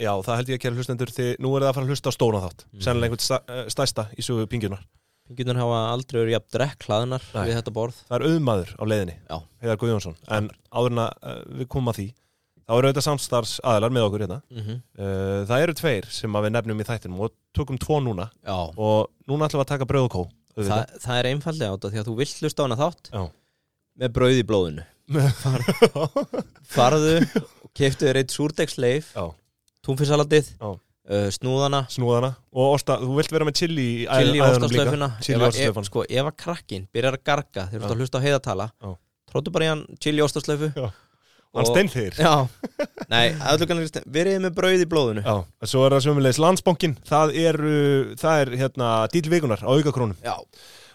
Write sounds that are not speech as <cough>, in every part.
Já, það held ég að kæra hlustendur því nú er það að fara að hlusta á stóna þátt Mhm. sennilega einhvern sta, eh, í sögu pingjunar Pingjunar hafa aldrei verið jafn drekk hlaðunar við þetta borð. Það er auðmaður á leiðinni, Já. Heiðar Guðjónsson en áður en að uh, við komum að því þá eru auðvitað samstarfs aðilar með okkur hérna. Mm -hmm. Það eru tveir sem við nefnum í þættinum og tökum tvo núna Já, og núna ætlum við að taka bröð og kó Þa, það er einfallega átta því að þú vilt hlusta á hana þátt Já. með brauð í blóðinu. <laughs> Farðu og keftu þér eitt súrdegsleif Já. uh, snúðana. Snúðana. Og osta, þú vilt vera með chili í æðunum líka. sko, ef að krakkin byrjar að garga þegar þú ert að hlusta á heiðatala tróttu bara í hann chili ástaslaufu Hann steinþýr Já, nei, aðlugan verið með brauð í blóðinu? Já, svo er það sömulegis landsbankin það er, það er hérna dýlvikunar á aukakrónum. Já,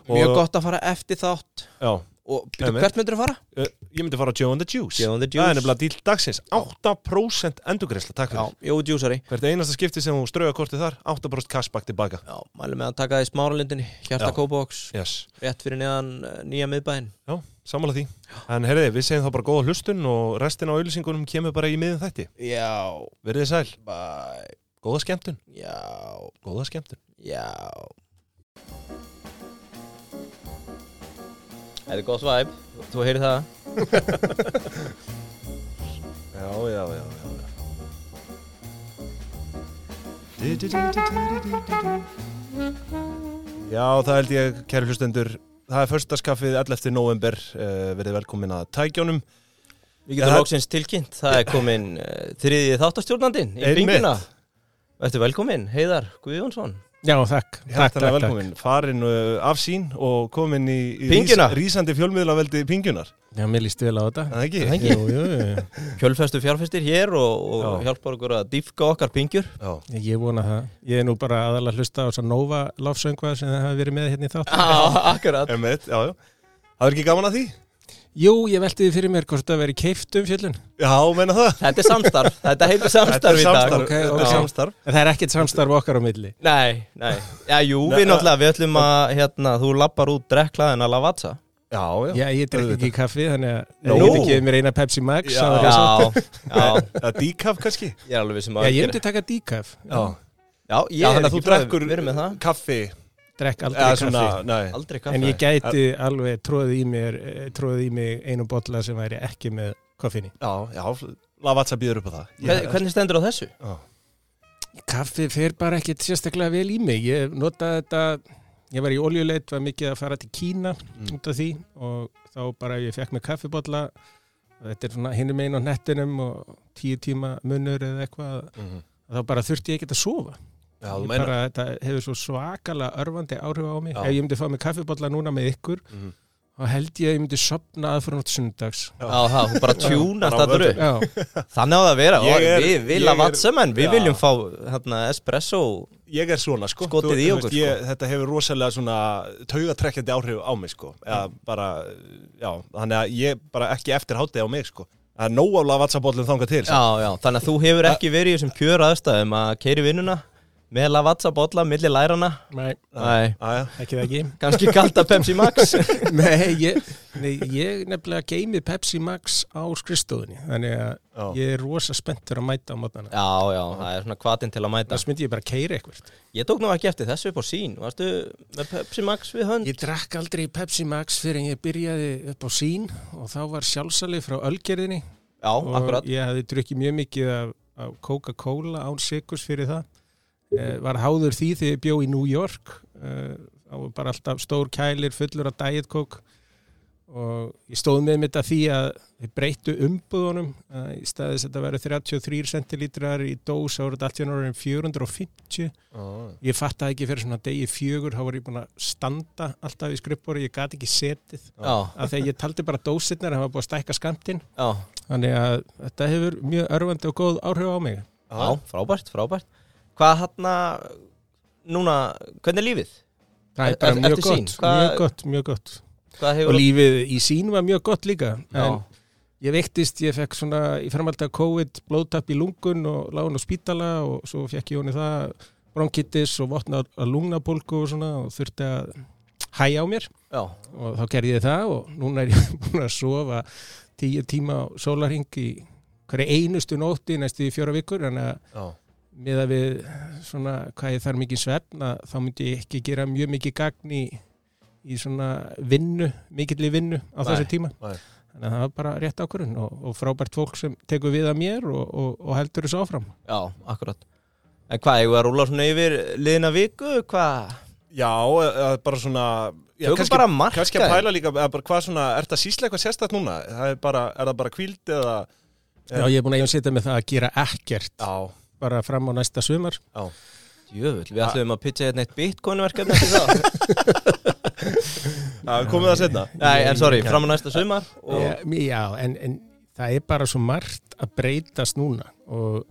mjög gott að fara eftir þátt. Já, og byrju, hvert myndur þú fara? uh, ég myndi fara á Joe and the Juice. Joe and the Það er Juice. nefnilega dýl dagsins. 8% endurgreisla, takk Já, fyrir Jói Djúsari Hvert einasta skipti sem þú strauða kortið þar? 8% cashback tilbaka. Já, mælum með að taka það í smáralindinni. Hjarta Já. Kópavox, Yes, rétt fyrir neðan uh, nýja miðbæinn. Já, sammála því. En herriði, við segjum þá bara góða hlustun og restin á auðlýsingunum kemur bara í miðum þætti. Já, Verðið sæl, bæ, góða skemmtun. Já, Góða skemmtun. Já Þetta er gott svæp, þú heyrir það? Já, <laughs> já, já, já, já. Já, það held ég, kæri hlustendur. Það er förstaskaffið 11. november uh, verið velkomin að tækjónum Við getum lóksins tilkynnt, það er komin uh, þriðið þáttastjórnandinn í binguna Þetta er velkomin, Heiðar Guðjónsson Já, þakk. Takk. velkomin, farin uh, af sín og komin í, í Pingjuna. rís, rísandi fjölmiðlaveldi Pingjunar Já, mér líst vel á þetta. Er Það ekki? Það ekki? Jú, jú, jú. <laughs> Kjölfestu fjárfestir hér og, og Já. hjálpar okkur að dýfka okkar pingjur Já, Ég vona það. Ég er nú bara aðalega að hlusta á þess að Nova lofsöngvað sem það hafi verið með hérna í þátt. Já, <laughs> akkurat emitt, já, já Það er ekki gaman að því? Jú, ég velti því fyrir mér hvort það veri keift um fjöllun. Já, meina það. Þetta er samstarf, <laughs> þetta heitir samstarf í dag. samstarf, Ok, þetta ok. er samstarf. En það er ekkert samstarf okkar á milli. Nei, nei, já, jú, Nei, við náttúrulega, við ætlum að, hérna, þú lappar út drekklaðin að Lavazza. Já, já, Já, ég drekk ekki kaffi, þannig að ég geti gefið mér eina Pepsi Max. Já. Já, já, <laughs> Það er díkaf kannski. Ég er alveg sem Já, að ég myndi taka díkaf. Já, Já, ég já þannig að þú drekkur Við erum með það, kaffi Drekk aldrei eða kaffi. aldrei kaffe En ég gæti alveg tróðið í mér, eh, tróðið í mig einu bolla sem væri ekki með koffinni. Já, já, Lavazza býður upp á það Hvern- Hvernig stendur á þessu? Já, Kaffi fer bara ekkert sérstaklega vel í mig. Ég notaði þetta, ég var í oljuleit, var mikið að fara til Kína Mm. út af því og þá bara ég fekk með kaffibotla þetta er svona hinum einn á nettinum og tíu tíma munur eða eitthvað Mhm. þá bara þurfti ég ekki að sofa. Já bara, þetta hefur svo svakalega örfandi áhrif á mig. Já. Ef ég myndi fá mig kaffibotla núna með ykkur Mhm. þá held ég að ég myndi sopna aðfyrir nátt sundags. Já. Já, það, þú bara tjúnast upp Já, <laughs> Þannig á það að vera, og er- við, er- Lavazza-menn, við viljum fá hérna, espresso Ég er svona, sko. Þú- okkur, veist, ég, Þetta hefur rosalega svona taugatrekkjandi áhrif á mig, sko. Eða bara, já, þannig að ég bara ekki eftir hátið á mig, sko. Það er Lavazza bollum þangað til Já, já, þannig að þú hefur ekki verið í þessum kjör aðstæðum að keiri vinnuna með Lavazza bolla milli lærana nei, Nei, Já, ekki það ekki. kannski kalda Pepsi Max <laughs> Nei, ég, nei, ég nefnilega geimi Pepsi Max á skrifstofunni þannig að já ég er rosa spenntur að mæta á mótnana. Já, já, það er svona kvatin til að mæta Þess myndi ég bara keira eitthvað. Ég tók nú ekki eftir þessu upp á sín Varstu með Pepsi Max við hönd? Ég drakk aldrei Pepsi Max fyrir en ég byrjaði upp á sín og þá var sjálfsalið frá Ölgerðinni Já, og akkurat ég hafði drukkið mjög mikið af, af Coca-Cola án sikurs fyrir það. Eh, var háður því þegar ég bjó í New York. Eh, þá var bara alltaf stór kælir fullur af Diet Coke. Og ég stóð með mitt að því að við breyttu umbúðunum í staðis að þetta verið 33 centilítrar í dós þá voru þetta allt í náttúrulega 450 ég fattaði ekki fyrir svona degi fjögur þá var ég búin að standa alltaf í skrippbóri, ég gati ekki setið. Já, af því að ég taldi bara dósirnar það var búin að stækka skamtinn já, þannig að þetta hefur mjög örfandi og góð áhrif á mig. Já, frábært, frábært Hvað hann Núna, hvernig er lífið? það er bara mjög gott, hvað- mjög gott, mjög gott. Hvað og hefur lífið í sín var mjög gott líka Já, en ég veiktist, ég fekk svona í framhaldi af COVID blóðtapp í lungun og lágun á spítala og svo fekk ég honi það bronkitis og votna að lungnabólku og svona og þurfti að hæja á mér. Já, og þá gerði ég það og núna er ég <laughs> búin að sofa tíu tíma á sólarhing í hverju einustu nótti næstu í fjóra vikur en að Já, miða við svona hvað ég þarf mikið svefn að þá myndi ég ekki gera mjög mikið gagn í, í svona vinnu, mikilli vinnu á Nei, þessu tíma. nei. Þannig að það var bara rétt ákvörðun og, og frábært fólk sem tekur við að mér og, og, og heldur þessu áfram. Já, akkurat En hvað, ég var að rúla svona yfir liðina viku, hvað? Já, bara svona já, Tökum kannski, bara markaði. kannski að pæla líka eða bara hvað svona, er það síslega eitthvað sérstætt núna? Það er, bara, er það bara kvíld eða Já, ég er búin að einsetja með það að gera ekkert Já, bara fram á næsta sumar. já Jöfull, við ætlum að pitcha hérna eitt bitcoin-verkefni <laughs> komið það setna Nei, en sorry, fram á næsta sumar og... Já, já en, en það er bara svo margt að breytast núna og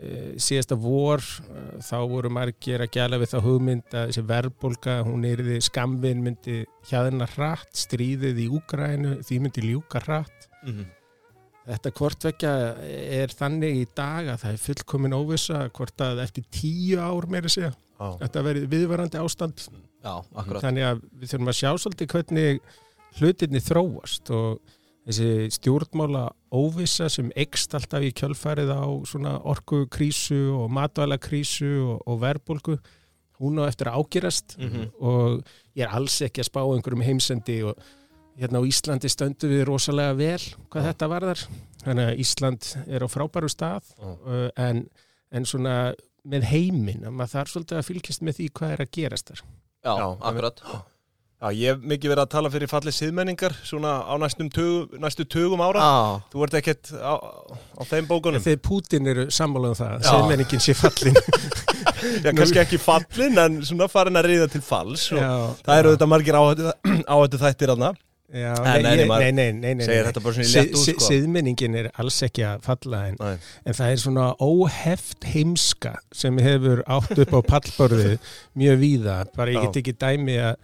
e, síðasta vor e, þá voru margir að gæla við þá hugmynd að þessi verðbólka, hún er því skamvin myndi hjaðina hratt, stríðið í Úgrænu, því myndi ljúka hratt. Mhm. Þetta hvortvekja er þannig í dag að það er fullkomin óvissa hvort að eftir tíu ár meira segja, Já, þetta verið viðvarandi ástand. Já, þannig að við þurfum að sjá svolítið hvernig hlutinni þróast og þessi stjórnmála óvissa sem ekst alltaf í kjölfarið á svona orkukrísu og matvælakrísu og, og verbulgu hún á eftir að ágerast Mhm. og ég er alls ekki að spá einhverjum heimsendi og hérna á Íslandi stöndum við rosalega vel hvað þetta varðar. Þannig að Ísland er á frábæru stað Já. uh, en, en svona með heiminn, að maður þarf svolítið að fylgjast með því hvað er að gerast þar. Já, Já, akkurat. Já, ég hef mikið verið að tala fyrir fallið siðmenningar svona á næstum tugum, næstu tugum ára. Já, Þú ert ekkert á, á þeim bókunum. Þegar Putin eru sammála um það, Já. segmenningin sé fallin. <laughs> Já, kannski ekki fallin en svona farin að reyða til falls það eru þetta margir áhættu, áhættu þættir aðna Já, Nei, nei, nei, nei, nei, nei, nei, nei, segir nei. þetta bara svona í Si- létt út si- sko. Siðmenningin er alls ekki að falla en, en það er svona óheft heimska sem hefur átt upp á <laughs> pallborðið mjög víða. Bara ég Já. get ekki dæmi að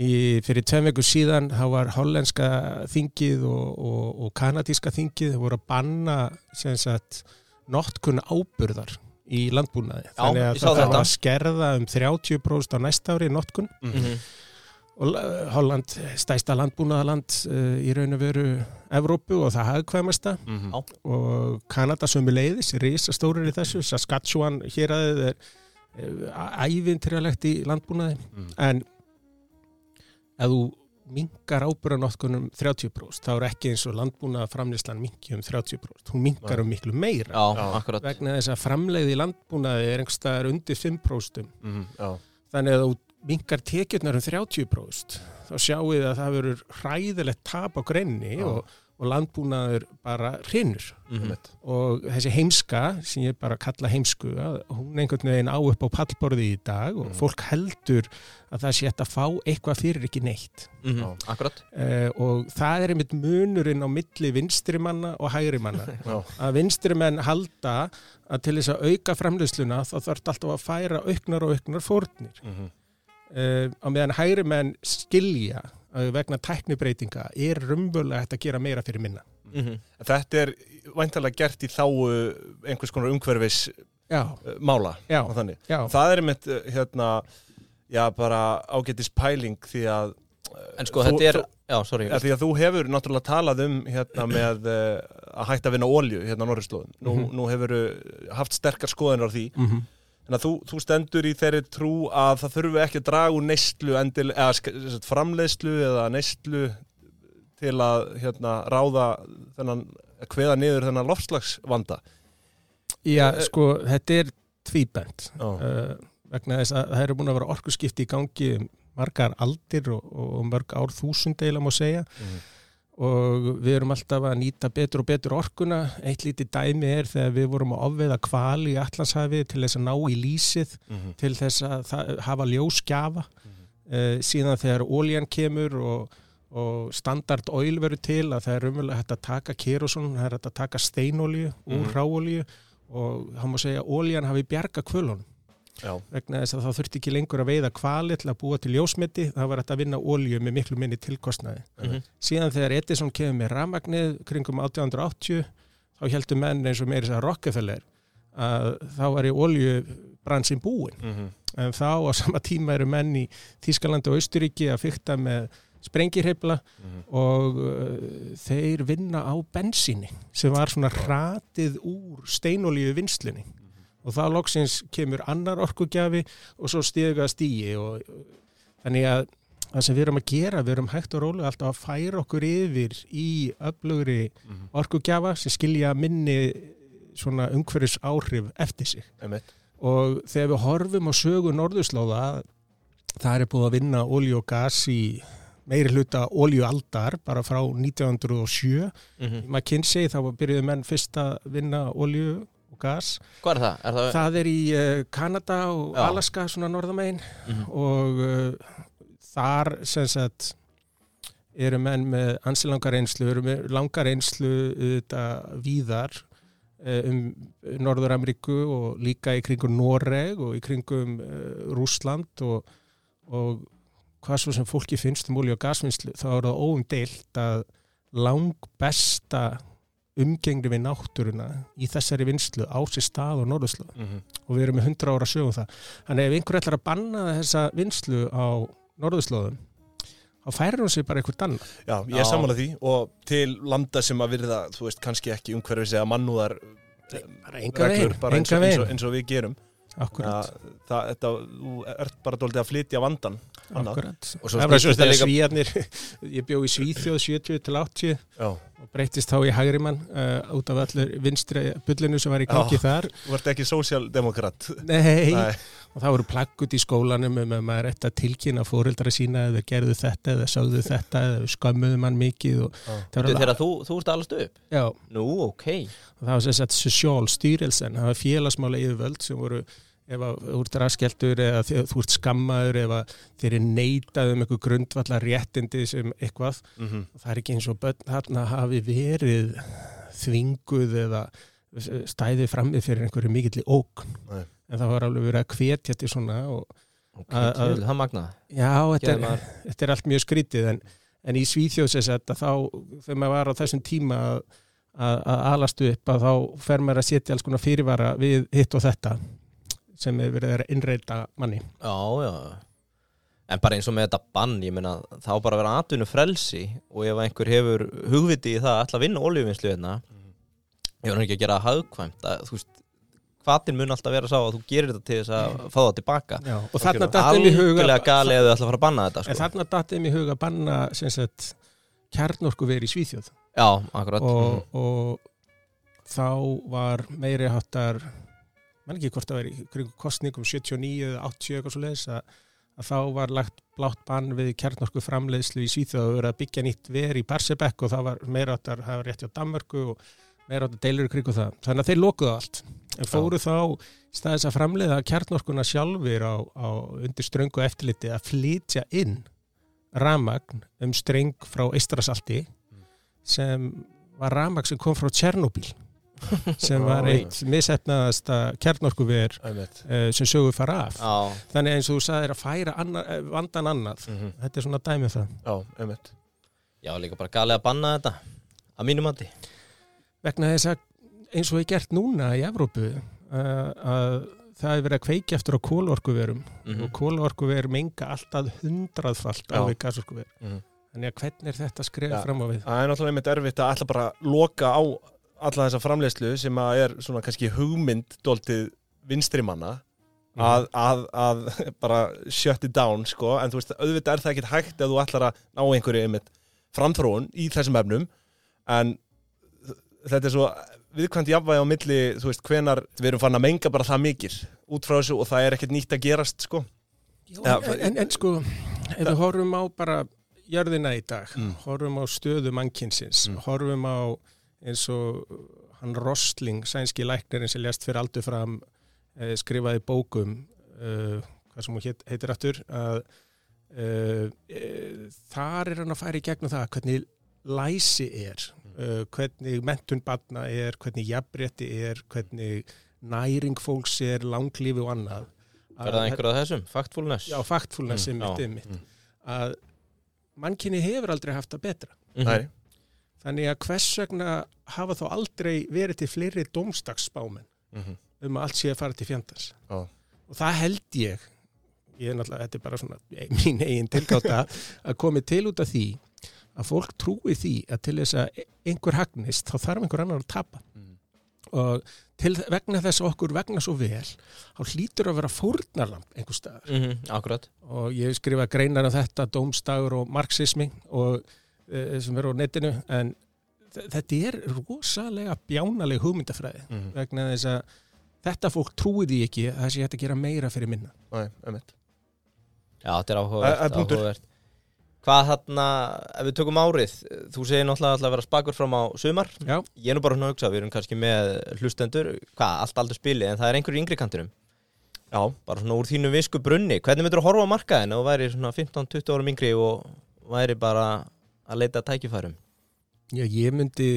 í, fyrir tveim veku síðan þá var hollenska þingið og, og, og kanadíska þingið voru að banna sagt notkun áburðar í landbúnaði. Já, Þannig að sá það þetta. að skerða um 30% á næsta ári notkun Mhm. Og la- Holland stæsta landbúnaðaland uh, í raun og veru Evrópu og það hagkvæmasta Mhm. Já. og Kanada sömu leiðis, risa stórir í þessu Saskatchewan hér að er ævintrjalegt í landbúnaði Mhm. en ef þú minkar ábyrðanótkunum 30% þá er ekki eins og landbúnaða framlýslan minki um 30%, hún minkar Nei. um miklu meira Já, vegna þess að framleiði landbúnaði er einhverstaðar undir 5% Mhm. Já. þannig að þú minkar tekjurnar um 30% þá sjáum við að það verður hræðilegt tap á greinni Já. og, og landbúnaður bara hrinnur Mhm. og þessi heimska sem ég bara kalla heimsku að hún einhvern veginn á upp á pallborði í dag og Mm. fólk heldur að það sé að fá eitthvað fyrir ekki neitt Mhm. Já. Akkurat uh, og það er einmitt munurinn á milli vinstri manna og hægri manna <laughs> Já. að vinstri menn halda að til þess að auka framleysluna þá þarf alltaf að færa auknar og auknar fórnir Mhm. Uh, á meðan hægri menn skilja að vegna tæknibreitinga er rumvöldlega hægt að gera meira fyrir minna. Mhm. Þetta er væntalega gert í þáu einhvers konar umhverfis Já, uh, mála Já. og þannig. já, Það er mitt hérna, já bara ágætis pæling því að uh, En sko, þú- þetta er þú- Já, sorry Ja, því að þú hefur náttúrulega talað um hérna með uh, að hætta að vinna ólju hérna á Norrislóðin. Nú, Mhm. nú hefur haft sterkar skoðanir á því. mm -hmm. Þannig að þú, þú stendur í þeirri trú að það þurfi ekki að draga úr endil, eða framleiðslu eða neyslu til að hérna, ráða þennan, að kveða niður þennan lofslagsvanda. Já, Eh, sko, þetta er tvíbent Já. uh, vegna þess að það eru búin að vera orkuskipti í gangi um margar aldir og, og mörg ár þúsund eila má segja Mhm. Og við erum alltaf að nýta betur og betur orkuna. Eitt lítið dæmi er þegar við vorum að ofveiða kval í Allandshafi til þess að ná í lísið, Mhm. til þess að hafa ljósgjafa. Uh, síðan þegar óljan kemur og, og standard oil verður til að það er hægt að taka kerosón, það er að taka steinolju úr Mhm. ráolju og þá má segja að óljan hafi bjarga kvölunum Já. vegna þess að þá þurfti ekki lengur að veiða kvali til að búa til ljósmeti, það var að vinna olju með miklu minni tilkostnaði. Mhm. Síðan þegar Edison kemur með rafmagnið kringum 1880 þá heldur menn eins og meiri þess að Rockefeller að þá var í olju bransin búin Mhm. en þá á sama tíma eru menn í Þískalandi og Austuríki að fykta með sprengirheifla Mhm. og uh, þeir vinna á bensíni sem var svona hratið úr steinolíu vinslunni og þá loksins kemur annar orkugjafi og svo stiga stíi og þannig að það sem við erum að gera, við erum hægt og rólega alltaf að færa okkur yfir í öflugri Mhm. orkugjafa sem skilja minni svona umhverfis áhrif eftir sig Einmitt. og þegar við horfum á sögu norðurslóða það er búið að vinna olju og gas í meiri hluta oljualdar bara frá 1907 Mhm. í McKinsey þá byrjuðu menn fyrst að vinna olju og gas Hvað er það? Er það... það er í uh, Kanada og Já. Alaska svona norðamegin Mhm. og uh, þar sem sagt eru menn með ansilangar einslu, eru með langar einslu þetta víðar eh, um Norður-Ameríku og líka í kringum Noreg og í kringum Rúsland og, og hvað svo sem fólki finnst um olíu og gasvinnslu þá er það óumdeilt að lang besta umgengni við náttúruna í þessari vinslu á sér stað og norðurslóð Mhm. og við erum með 100 ára sögum það. Þannig ef einhver ætlar að banna þessa vinslu á norðurslóðum þá færir hún sig bara einhvern annan. Já, ég er sammála því og til landa sem að virða, þú veist, kannski ekki umhverfis eða mannúðar enga veginn, bara eins, og, eins, og, við gerum Akkurat, það, það, þetta, þú ert bara dóltið að flytja vandan. Akkurat. Og svo skiptir þegar líka- svíjarnir, <laughs> ég bjó í Svíþjóð 70 til 80 Já, og breytist þá í hægrimann uh, út af allur vinstri bullinu sem var í gangi Já. þar. þú ert ekki sósjaldemokrat Nei, Nei, og það voru plaggut í skólanum um að maður ætti að tilkynna fóreldra sína eða gerðu þetta eða sögðu þetta eða skömmuðu mann mikið Þegar þú, þú ert allast upp? Já, Nú, ok. og það var social styrelsen, það var félagsmála yfirvöld sem voru ef þú ert raskeltur eða þú ert skammaður ef að þeir eru neitað um einhver grundvallar réttindi sem eitthvað mhm, það er ekki eins og börn þarna hafi verið þvinguð eða stæðið framið fyrir einhverju mikill óg Nei. en það var alveg verið að hvetja til svona og Að- að- það magnaði. já, þetta er, <laughs> þetta er allt mjög skrítið en, en í Svíþjóðsess að þá þegar maður var á þessum tíma að, að, að alastu upp að þá fer maður að setja alls konar fyrirvara við hitt og þetta sem er verið að innreita manni Já, já. En bara eins og með þetta bann, ég meina, þá bara að vera atvinnu frelsi og ef einhver hefur hugviti í það að ætla að vinna oljuvinnslu hérna, ég var ekki að gera það hagkvæmt, að, þú veist, hvatin mun alltaf vera sá að þú gerir þetta til þess að fá það tilbaka. já, og þarna dattum í huga Algjörlega gali ef þau ætla að fara að banna þetta, en sko. þarna dattum í huga að banna kjarnorku verið í Svíþjóð Já, akkurat. og, og þá var meiri háttar mann ekki hvort það veri kring kostningum 79 eða 80 eitthvað svo leiðis að, að þá var lagt blátt bann við kjarnorku framleiðslu í Svíþjóð og verið að byggja nýtt ver í Barsebekk og það var meira háttar, það var rétt hjá Danmörku og meira háttar deilur í kringu það. Þannig að þeir lokuðu allt. En fóru þá staðis að framleiða kjarnorkuna sjálfur á, á undir ströngu eftirliti að flytja inn ramagn um streng frá Eistrasalti sem var ramagn sem kom frá Tjernobyl sem var eitt misefnaðasta kjarnorkuver uh, sem sögur fara af. Já, þannig eins og þú sagðir að færa annar, eh, vandan annað mhm, þetta er svona dæmið um það. Já, einmitt. Já, líka bara gali að banna þetta, að mínum mati. vegna þess að eins og ég gert núna í Evrópu uh, að það er verið að kveiki eftir á kólorkuverum Mm og kólorkuver menga alltaf hundraðfalt á við gasorkuver. Mhm. þannig að hvernig er þetta Já. fram á við? Það er náttúrulega einmitt erfitt að ætla bara loka á alla þessa framleiðslu sem að er svona kannski hugmynd dóltið vinstri manna Mhm. að, að, að bara shut it down sko, en þú veist, auðvitað er það ekkit hægt ef þú ætlar að ná einhverju einmitt framþróun í þessum efnum en þetta er svo viðkvæmt jafnvægi á milli, þú veist, hvenar við erum fann að menga bara það mikil út frá þessu og það er ekkit nýtt að gerast sko Já, Já, en, en, en sko, ef við horfum á bara jörðina í dag, Mm. horfum á stöðu mannkynsins, Mm. horfum á eins og hann Rostling, sænski læknirinn sem lést fyrir aldur fram, eh, skrifaði bókum, eh, hvað sem hún heit, heitir aftur, að eh, eh, þar er hann að fara í gegnum það hvernig læsi er, eh, hvernig mentun batna er, hvernig jafnrétti er, hvernig næring fólks er, langlífi og annað. Er það einhver af þessum? Factfulness? Já, factfulness Mm, mm, já. einmitt, einmitt. Mm. að mannkynni hefur aldrei haft það betra Mhm. Nei, þannig að hvers vegna hafa þá aldrei verið til fleiri domstagsspámen mhm, um að allt sé að fara til fjandars Já. og það held ég ég er náttúrulega, þetta er bara svona mín eigin tilgáta <laughs> að komi til út af því að fólk trúi því að til þess að einhver hagnist þá þarf einhver annar að tapa. Mhm. og til, vegna þess að okkur vegna svo vel þá hlýtur að vera fórnarlamp einhver staðar. Mm akkurat. Og ég skrifa greinar um þetta, dómstagur og marxismi og e, sem eru á netinu en þetta er rosalega bjánaleg hugmyndafræði Mhm. vegna þess að þetta fólk trúi því ekki að það sé hægt að gera meira fyrir minna. Nei, einmitt. Já, þetta er áhugavert, er. Hvað þarna, ef við tökum árið Þú segir náttúrulega alltaf að vera spakur fram á sumar. Já, Ég er nú bara svona að hugsa, við erum kannski með hlustendur Hvað, allt aldur spili, en það er einhverju yngri kantinum. Já, Bara svona úr þínu visku brunni. Hvernig myndir þú horfa á markaðin þú væri svona 15-20 árum yngri og væri bara að leita tækifærum já, ég myndi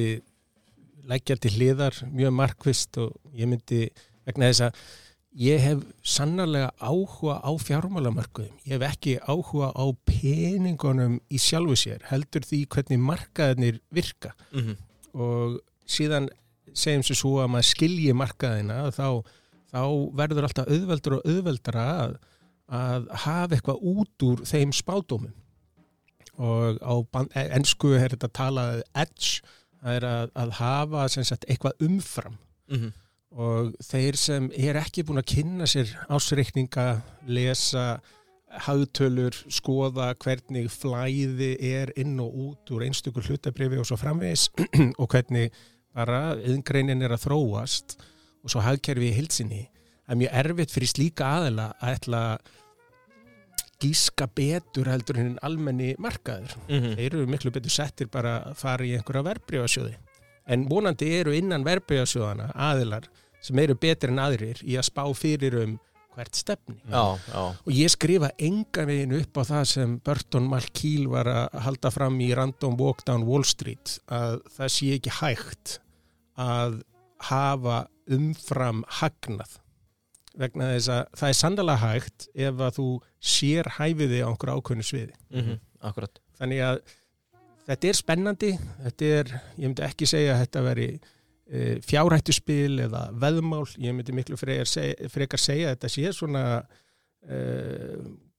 leggja til hliðar mjög markvist og ég myndi vegna þess að ég hef sannarlega áhuga á fjármálamörkuðum. Ég hef ekki áhuga á peningunum í sjálfu sér, heldur því hvernig markaðinir virka mm -hmm. og síðan segjum sér svo að maður skilji markaðina þá, þá verður alltaf auðveldur og auðveldara að, að hafa eitthvað út úr þeim spádómum og á ensku er þetta talað edge, það er að, að hafa sagt, eitthvað umfram Mm og þeir sem er ekki búin að kynna sér ásreikninga, lesa hagtölur, skoða hvernig flæði er inn og út úr einstökur hlutabrifi og svo framvegis <clears throat> og hvernig bara yðngreinin er að þróast og svo hagkerfi í hilsinni. Það er mjög erfitt fyrir slíka aðela að ætla að gíska betur heldur hinn almenni markaður. -hmm. Þeir eru miklu betur settir bara að fara í einhverja verbreyfasjóði. En vonandi eru innan verbreyfasjóðana aðilar sem eru betri en aðrir í að spá fyrir um hvert stefni. Já, já Og ég skrifa engan veginn upp á það sem Burton Malkiel var að halda fram í Random Walk Down Wall Street að það sé ekki hægt að hafa umfram hagnað vegna þess að það er sannlega hægt ef að þú sér hæfiði á einhverju ákveðnu sviði. mm Akkurat Þannig að þetta er spennandi, þetta er, ég myndi ekki segja að þetta veri e, fjárhættuspil eða veðmál, ég myndi miklu frekar segja, frekar segja að þetta sé svona e,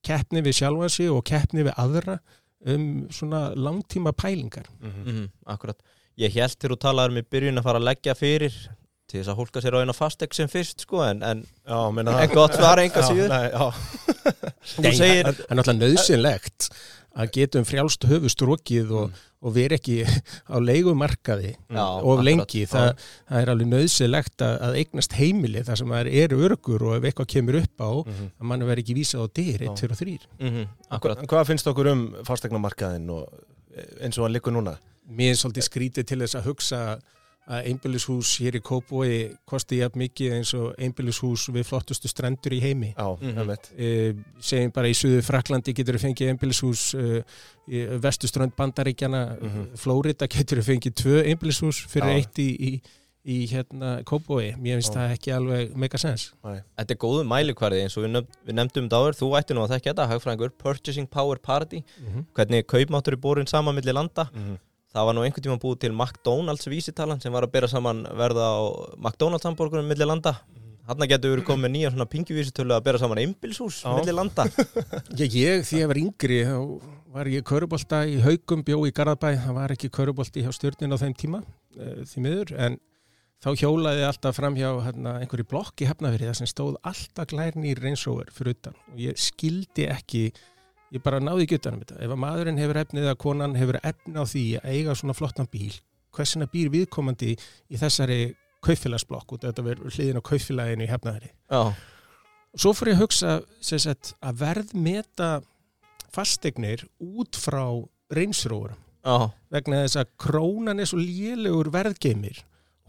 keppni við sjálfansi og keppni við aðra um svona langtíma pælingar. Mhm. mm Akkurat Ég held til þú talaður um í byrjun að fara að leggja fyrir til þess að hólka sér á eina fastek sem fyrst sko en, en, Já, meina en gott svar enga síður <laughs> það er náttúrulega nöðsynlegt að getum frjálst höfu strókið og, og veri ekki á leigumarkaði Já, of lengi. Það, það er alveg nöðsynlegt að, að eignast heimili þar sem það eru örgur og ef eitthvað kemur upp á Mhm. að mann verði ekki vísað á dyr, Já. 1, 2 og 3. mm Akkurat En Hvað finnst okkur um fastegnamarkaðin og eins og hann liggur núna? Mér er svolítið skrítið til þess að hugsa að einbýlishús hér í Kópói kosti jafn mikið eins og einbýlishús við flottustu strendur í heimi. Já, Mhm. einmitt. E, segjum bara í Suðu Fraklandi getur við fengið einbýlishús e, í vestuströnd Bandaríkjana Mhm. Flórida getur við fengið tvö einbýlishús fyrir Já. eitt í, í, í hérna Kópói. Mér finnst Já. það ekki alveg mega sens. Þetta er góðu mælikvarði eins og við, nefnd, við nefndum þetta áður, þú ætti nú að þekka þetta, hagfræðingur, Purchasing Power Party, hvernig kaupmáttur er borin saman milli landa. Mhm. Það var nú einhvern tíma búið til McDonalds vísitalan sem var að bera saman verða á McDonalds hambúrgunum milli landa. Hanna getur verið komið með nýja svona pingjuvísitölu að bera saman einbilshús Já. milli landa. <laughs> Já, ég, því ég var yngri, þá var ég körubolta í Haugum, bjó í Garðabæ, það var ekki körubolti hjá stjórnin á þeim tíma, uh, því miður, en þá hjólaði alltaf fram hjá hérna, einhverju blokk í hefnafyrir það sem stóð alltaf glærni í reynsóver fyrir utan og ég skildi ekki, ég bara náði ekki utanum þetta. Ef að maðurinn hefur efnið að konan hefur efnið á því að eiga svona flottan bíl, hversina býr viðkomandi í þessari kaufélagsblokk og þetta verður hliðin á kaufélaginu í hefnafyrir Já, svo fór ég að hugsa sagt, að verðmeta fastegnir út frá reynsróurum. Já, vegna þess að krónan er svo lélegur verðgeimir.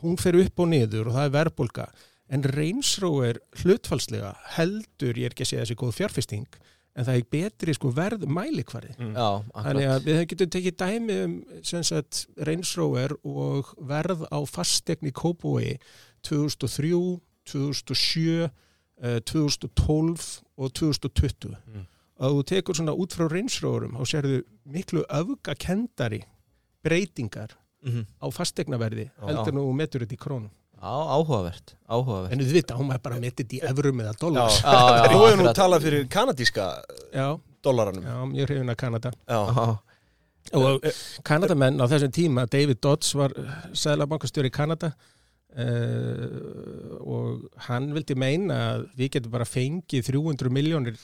Hún fer upp og niður og það er verðbólka en reynsróur hlutfalslega heldur, ég er ekki að segja þessi góð fjárfesting en það er betri sko verð mælikvarði Mm. já, Þannig að við getum tekið dæmi um reynsróer og verð á fastegni Kópói 2003, 2007, eh, 2012 og 2020. Mm. Að þú tekur svona út frá reynsróurum og sérðu miklu öfgakendari breytingar Mhm. á fastegnaverði heldur nú metur þetta í krónum. Já, áhugavert, áhugavert. En þú veit, á maður bara metið í evrum eða dólar. Já. <laughs> Já, já, Þú hefur nú talað fyrir kanadíska Já, dólaranum. já, ég er hrifin að Kanada. Já. Og Kanadamenn á þessum tíma, David Dodds var sæðlabankastjóri í Kanada uh, og hann vildi meina að við getum bara fengið 300 miljónir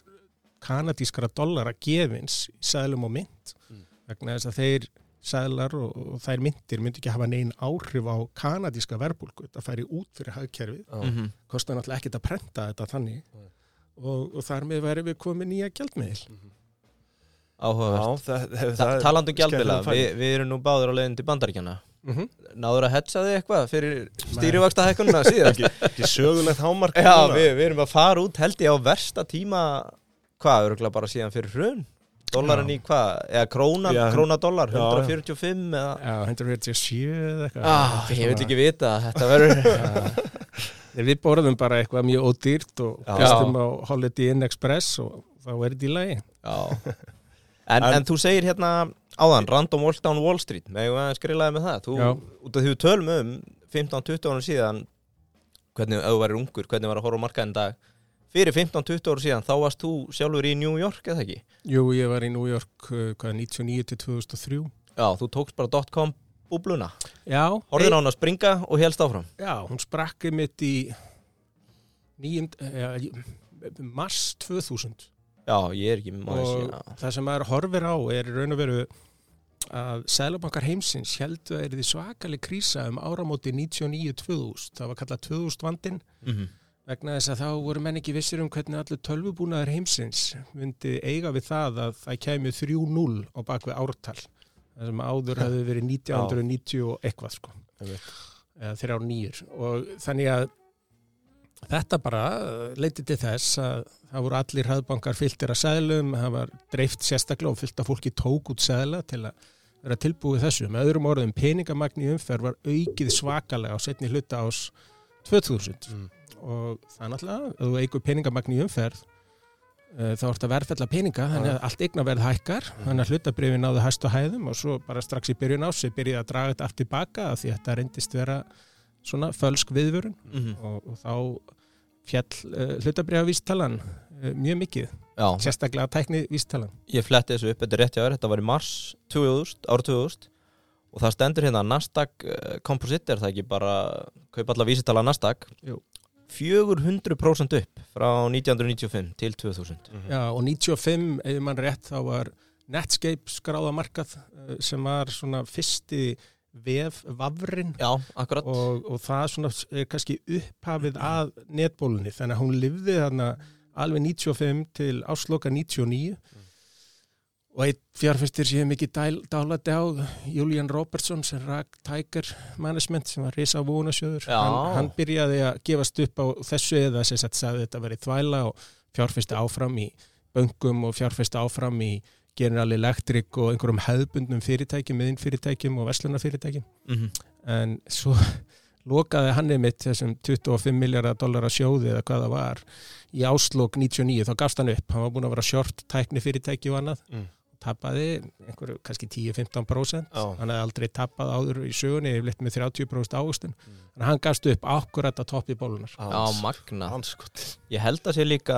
kanadískara dollara gefins í sæðlum og mynd Mm. vegna þess að þeir sæðlar og, og þær myndir myndi ekki hafa neinn áhrif á kanadíska verbulgu þetta færi út fyrir hagkerfið. Já. Mhm. kostar náttúrulega ekkert að prenta þetta þannig. Nei. og, og þar með væri við komið nýja gjaldmiðil. Áhugavert. Já, það, það, Ta Talandi um skemmtilegur vi, við erum nú báður á leiðin til bandaríkjana mm -hmm. Náður að hetsa þig eitthvað fyrir stýrivaksta hækkununa <laughs> síðan ekki, ekki sögulegt hámark Já, við, við erum að fara út held ég á versta tíma hvað, örgulega bara síðan fyrir hrun Dólarin Já. í hvað, eða króna, Já. króna dólar, Já, já. 145 eða? Já, 147 eða eitthvað. Ah, Ég vil ekki vita, þetta verður <laughs> Við borðum bara eitthvað mjög ódýrt og fyrstum á Holiday Inn Express og þá er þetta í lagi. <laughs> En, En- en þú segir hérna áðan, Random Walk Down Wall Street með að skrilaði með það? Þú, út af því við tölum um 15-20 ára síðan hvernig, væri ungur, hvernig var að horfa á markaðin dag fyrir 15-20 ára síðan þá varst þú sjálfur í New York eða ekki? Jú, ég var í New York uh, hvað, 99 til 2003 Já, þú tókst bara .com búbluna. Já, Horfðir á hann að springa og helst áfram. Já, hún sprakki mitt í nýjum, ja, mars 2000 Já, ég er ekki ég og það sem maður horfir á er raun og veru að Sælabankar heimsins heldur að er því svakalig krísa um áramóti 99-2000 það var kallað 2000 vandinn. Mhm. Vegna þess að þá voru menn ekki vissir um hvernig allir tölvubúnaðar heimsins myndi eiga við það að það kemur 3-0 á bakvið ártal. Það sem áður hefði verið 1990 og eitthvað sko. Eða þrjár nýjur og þannig að þetta bara uh, leiti til þess að það voru allir hraðbankar fylltir að seðlum, það var dreift sérstaklega og fyllt að fólki tók út seðla til að vera tilbúið þessu. Með öðrum orðum peningamagn í umferð var aukið svakalega á setni hluta ás 2000 Mm. Og það er náttúrulega, ef þú eigur peningamagn í umferð uh, þá ert að verðfella peninga. Þannig að allt eignaverð hækkar. Þannig að hlutabrifin náðu hæst og hæðum og svo bara strax í byrjun ás ég byrjaði að draga þetta aftur tilbaka því að þetta reyndist vera svona fölsk viðvörun. Mhm. og, og þá fjall uh, hlutabrifavístalan uh, mjög mikið, Já, sérstaklega tækni vístalan. ég fletti þessu upp, þetta er rétt hjá þér, þetta var í mars 2000, ára 2000 og það stendur hérna Nasdaq uh, Composite er það ekki bara kaupa alla vísitala Nasdaq? Jú. 400% upp frá 1995 til 2000 Mhm. Já, og 95, ef mann rétt, þá var Netscape skráða markað uh, sem var svona fyrsti vef vafrin Já, akkurat. Og, og það svona er kannski upphafið að netbólunni, þannig að hún livði þarna alveg 95 til ásloka 99 og einn fjárfæstir hef mikið dálati á Julian Robertson sem rak Tiger Management sem var risa vonasjöður Já. hann, hann byrjaði að gefast upp á þessu eða sem sagt sagði þetta verið þvæla og fjárfæsti áfram í böngum og fjárfæsti áfram í General Electric og einhverjum hefðbundnum fyrirtækjum, miðinfyrirtækjum og verslunarfyrirtækjum. Mm en svo <laughs> lokaði hann einmitt þessum 25 miljardar dollara sjóði eða hvað það var í áslokk 99, þá gafst hann upp. Hann var búin að vera short tækni fyrirtæki og annað. Mm. Tapaði einhverju kannski 10-15% Já. hann hefði aldrei tapað áður í sögunni yfirleitt með 30% ávöxtun Mm. en hann gafst upp akkurat að toppi bólunar Já, magna. Ég held að sé líka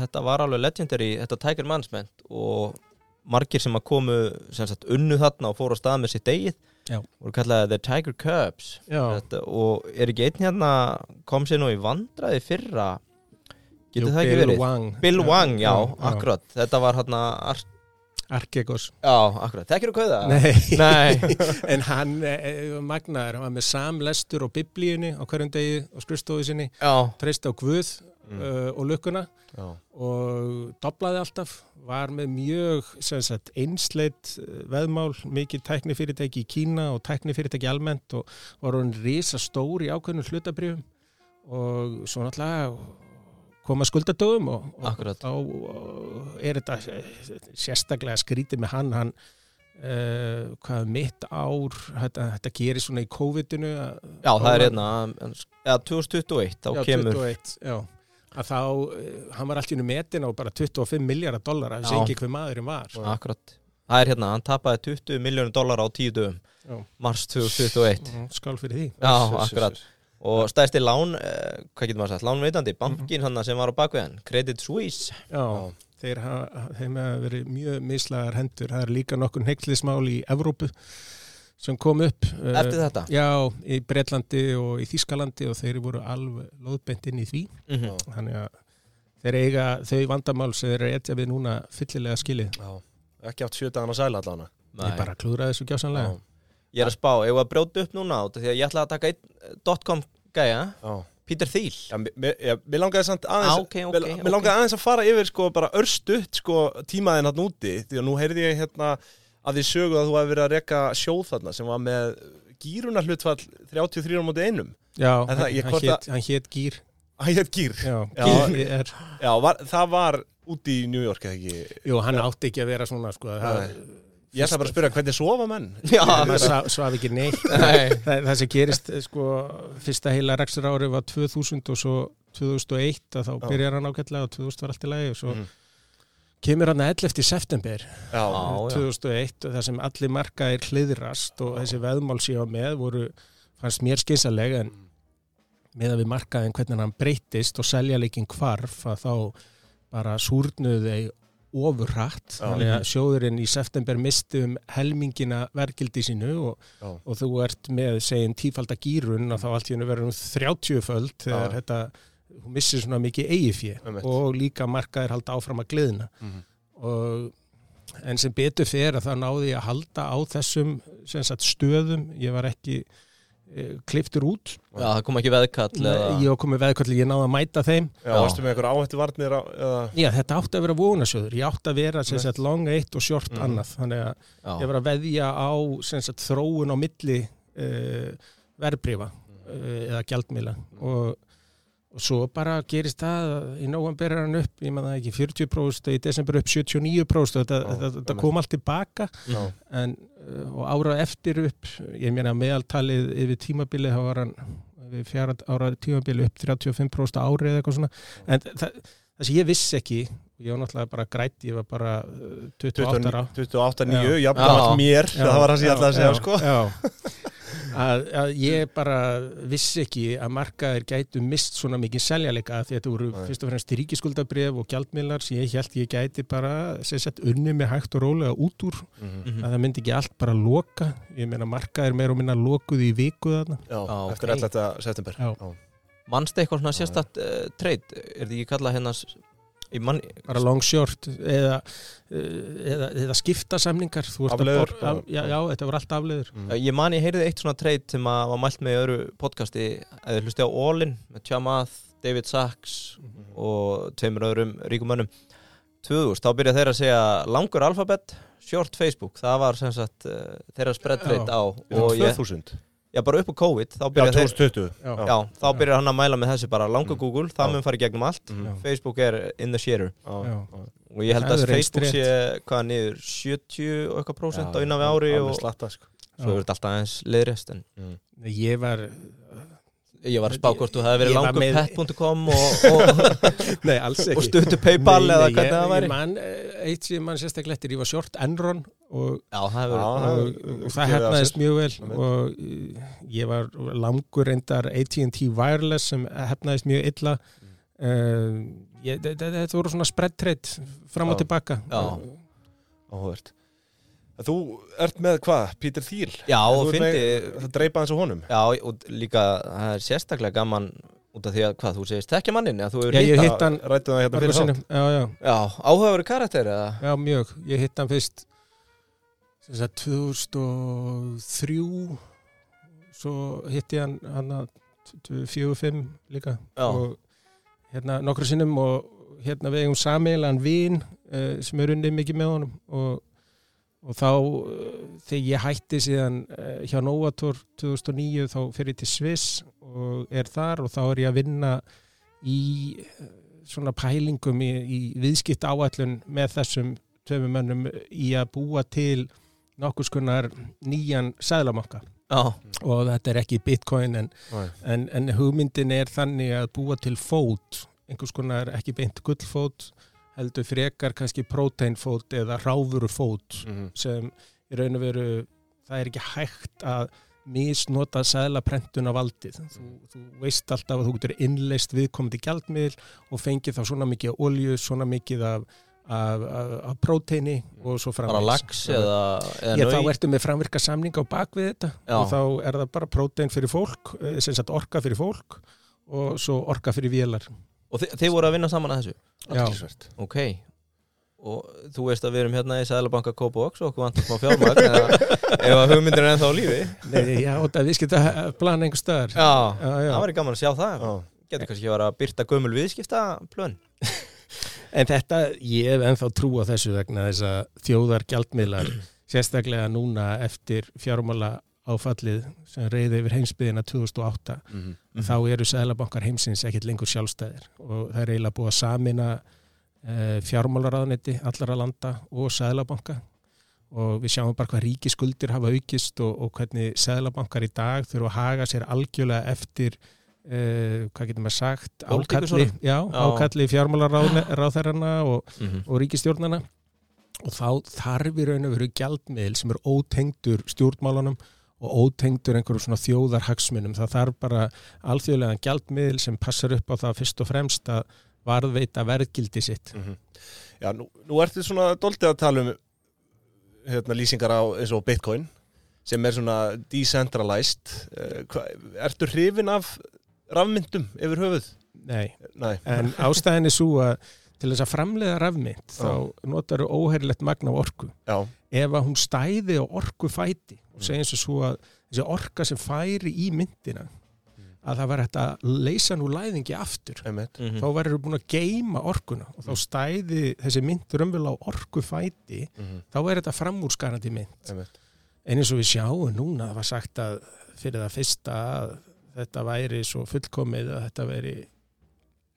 þetta var alveg legendary, þetta Tiger Management og margir sem að komu sem sagt unnu þarna og fóru á stað með sitt eigið Já. voru kallaði The Tiger Cubs Já, þetta, og er ekki einn hérna kom sér nú í vandraði fyrra getur Jú, það ekki Bill verið? Wang. Bill Wang, já, já. akkurat þetta var hérna, ar- Arkegos já, akkurat, þekkir þú kauða? Nei, Nei. <laughs> en hann eh, magnaður, hann var með samlestur og biblíunni á hverjum degi á skrifstofu sinni Já, treyst á Guð Mm. uh, og lukkuna Já. og doblaði alltaf var með mjög sem sagt, einsleitt uh, veðmál mikið tæknifyrirtæki í Kína og tæknifyrirtæki almennt og var hann risa stór í ákveðnum hlutabrjöfum og svo náttúrulega koma skuldadögum og, og þá uh, er þetta eh, sérstaklega skrítið með hann hann Uh, hvað mitt ár þetta, þetta gerir svona í COVID-inu að- já, það er hérna ja, 2021, þá já, kemur 21, já. að þá, eh, hann var allt í nú metin á bara 25 miljardar dollara, þessi Já. ekki hver maðurinn var. Akkurat. Það er hérna, hann tapaði 20 miljónur dólar á 10 dögum mars 2021 Mm, skál fyrir því. Já, akkurat Og stæðsti lán, eh, hvað getur maður sagt, lánveitandi, bankin hann sem var á bakveðan, Credit Suisse. Já, þeir hafa, verið mjög mislagar hendur, það er líka nokkur heiklismál í Evrópu sem kom upp uh, Eftir þetta? Já, í Breitlandi og í Þískalandi og þeir voru alveg lóðbent inn í því. Mhm. þannig að þeir eiga þau vandamál sem þeir eru að etja við núna fyllilega skilið. Já, ekki átt sjö dagan að sæla allan Nei. ég bara klúðraði þessu gjásanlega Ég er að spá, ég var að brjóta upp núna át af Því að ég ætla að taka einn eh, .com gæja. Já, Peter Thiel. Já, mér- já, langaði samt aðeins Ah, ok, ok, mér, ok. mér langaði aðeins að fara yfir sko bara örstutt sko tímaðin hann úti því að nú heyrði ég hérna að því sögu að þú hefði verið að reka sjóð þarna sem var með gýruna hlutfall 33 á móti einum. Já, það- hann, ég- hann, hvort hét, hann hét Gýr gýr Já, Já. Gýr er Já, var, það var úti í New York eða ekki? Jú, hann átti ekki að vera svona sko, það, Ég ætla bara að spyrja hvernig sofa menn Já, hann sva- svaf ekki neitt <laughs> Nei. það, það sem gerist eh, sko, fyrsta heila rekstur ári var 2000 og svo 2001 að þá Já. byrjar hann ágætlega og 2000 var allt í lagi og svo Mhm. kemur hann 11. september Já, Já, já. 2001 og það sem allir markaðir hliðrast og þessi veðmál séu með voru, fannst mér skinsalega en með að við markaðin hvernig hann breytist og selja leikin hvarf að þá bara súrnuðu þeir ofurrætt að sjóðurinn í september misti um helmingina verkildi sínu og, og þú ert með segjum tífalda gýrun og þá allt í hennu verður um 30 föld þegar Já. þetta þú missir svona mikið Einmitt. og líka markaðir halda áfram að gliðna. Mhm. og en sem betur fer að það náði ég að halda á þessum sem sagt, stöðum. Ég var ekki kliftur út. Já, það kom ekki veðkall eða... ég var komið veðkvöldi, ég náði að mæta þeim. Já, varstu með einhver áhættu varnir eða já, þetta átti að vera vonasjóður, ég átti að vera sagt, long eitt og short Mhm. annað. Þannig að Já. ég var að veðja á sem sagt, þróun á milli uh, verðbrifa Mhm. uh, eða gjaldmila og, og svo bara gerist það að í november er hann upp, ég maður ekki 40% í desember upp 79% þetta, Já, þetta, þetta kom allt tilbaka. En, uh, og ára eftir upp ég meina meðaltalið yfir tímabilið þá var hann fjara ára tímabilið upp 35% á ári eða eitthvað svona. En það, það sem ég vissi ekki ég var náttúrulega bara grætt, ég var bara uh, 28 ára. 28, 9, Já. jafnvel Já. mér. Það var það sem ég ætlaði að segja já, sko. Já. <laughs> Að, að ég bara vissi ekki að markaðir gætu mist svona mikið seljalega því að þetta voru Nei. fyrst og fremst ríkiskuldabref og gjaldmiðlar sem ég held ég gæti bara sagt unni með hægt og rólega út úr Mhm. Mhm. að það myndi ekki allt bara loka ég meina markaðir meira og minna lokuð í viku þarna Já, Já, eftir ok. 11. september Já. Manstu eitthvað svona sérstætt uh, treyt Er þið ekki kallað hérna mann bara long short eða, eða, eða skipta samningar þú ert að Afleiður, bor- af, já, já, þetta var allt afleður. Uh, Ég man ég heyrði eitt svona treyt sem að var mælt með í öðru podcasti. Eða hlusti á All-In með Chamath, David Sachs og tveimur öðrum ríkumönnum 2000, þá byrja þeir að segja langur alfabet, short Facebook. Það var sem sagt uh, þeirra spread trade Já. á og ég, 2000 já bara upp á COVID þá Já, byrja þeir 2020 Já. já, þá byrjar hann að mæla með þessi bara langur Mm. Google, það mun fara í gegnum allt. Já. Facebook er in the já. og ég held að Facebook sé hvað niður 70 og eitthvað prósent á innan við ári og slatta, sko. svo er þetta alltaf aðeins liðrest en ég var Ég var að spá hvort þú hefði verið langur með- pet.com <laughs> og, og, ekki. og stuttu Paypal Nei, eða nei, hvernig það væri. man, eh, eitt sem mann sérstaklega eftir, ég var short Enron og, Já, það og, það og hefnaðist mjög vel og eh, ég var langur reyndar AT&T Wireless sem hefnaðist mjög illa. Uh, ég, þetta voru svona spread trade fram og tilbaka. Já. Þú ert með hvað? Peter Thiel? Já, og fyndi Það dreipa eins og honum? Já, og líka það er sérstaklega gaman út af því að hvað, þú segist þekkja mannin eða þú Já, hefur ég hitt hitt hann Rættu það hérna fyrir þátt. Já, já, Já, áhugaveru karakter eða? Já, mjög. Ég hitt hann fyrst sem sagt 2003 svo hitti ég hann hann að 4-5 líka. Já. og hérna nokkru sinnum og hérna við eigum samilan vin uh, sem er unnið mikið með honum og, og þá uh, þegar ég hætti síðan uh, hjá Novator 2009 þá fyrir til Sviss og er þar og þá er ég að vinna í uh, svona pælingum í, í viðskipt áætlun með þessum tveimur mönnum í að búa til nokkuð skonar nýjan sæðlamakka Já, og þetta er ekki bitcoin en Nei. en, en hugmyndin er þannig að búa til fót einhvers konar ekki beint gullfót heldur frekar kannski próteinfót eða ráfuru fót Mhm. sem í raun og veru það er ekki hægt að misnota sæðlaprentuna valdið þú, þú veist alltaf að þú getur innleist viðkomandi gjaldmiðl og fengið þá svona mikið olju, svona mikið af af, af, af próteini og svo eða Já, þá ertu með framvirka samning á bak við þetta Já. og þá er það bara prótein fyrir fólk, eh, sem sagt orka fyrir fólk og svo orka fyrir vélar. Og þi, þið voru að vinna saman að þessu Já. Ok og þú veist að við erum hérna í Sæðlabanka Kópavox og okkur vantar smá fjármagn eða <laughs> ef að hugmyndir er ennþá á lífi Nei, já, og það við skilta plana einhver staðar. já, já, já. það væri gaman að sjá það Já. getur kannski að vera að byrta gömul viðskipta plön <laughs> En þetta, ég hef ennþá trú á þessu vegna þess að þjóðar gjaldmiðlar, sérstaklega núna eftir fjármála áfallið sem reyði yfir heimsbyðina 2008, Mhm. þá eru sælabankar heimsins ekkert lengur sjálfstæðir og það er eiginlega búið að samina e, fjármálaráðneti allara landa og sælabanka og við sjáum bara hvað ríkiskuldir hafa aukist og, og hvernig sælabankar í dag þurfa að haga sér algjörlega eftir e, hvað getur maður sagt ákalli, já, ákalli fjármálaráðherrana og Mhm. og ríkistjórnana og þá þarf í raun og veru gjaldmiðl sem er ótengdur stjórnmálunum og ótengdur einhverjum svona þjóðarhagsmunum. Það þarf bara alþjóðlega gjaldmiðl sem passar upp á það fyrst og fremst að varðveita verðgildi sitt. Mhm. Já, nú, nú ertu svona doldið að tala um hérna, lýsingar á eins og Bitcoin sem er svona decentralized hva, Ertu hrifin af rafmyndum yfir höfuð? Nei, Nei, en ástæðin er svo að til þess að framleiða rafmynd þá notar þú óherilegt magna á orku. já, Ef að hún stæði á orku fæti og segja eins og svo að þessi orka sem færi í myndina að það var hægt að leysa nú læðingi aftur. einmitt Mhm. þá verður búin að geima orkuna og þá stæði þessi mynd raunverulega á orkufæti Mhm, þá er þetta framúrskarandi mynd einmitt. en eins og við sjáum núna það var sagt að fyrir það fyrsta að þetta væri svo fullkomið að þetta veri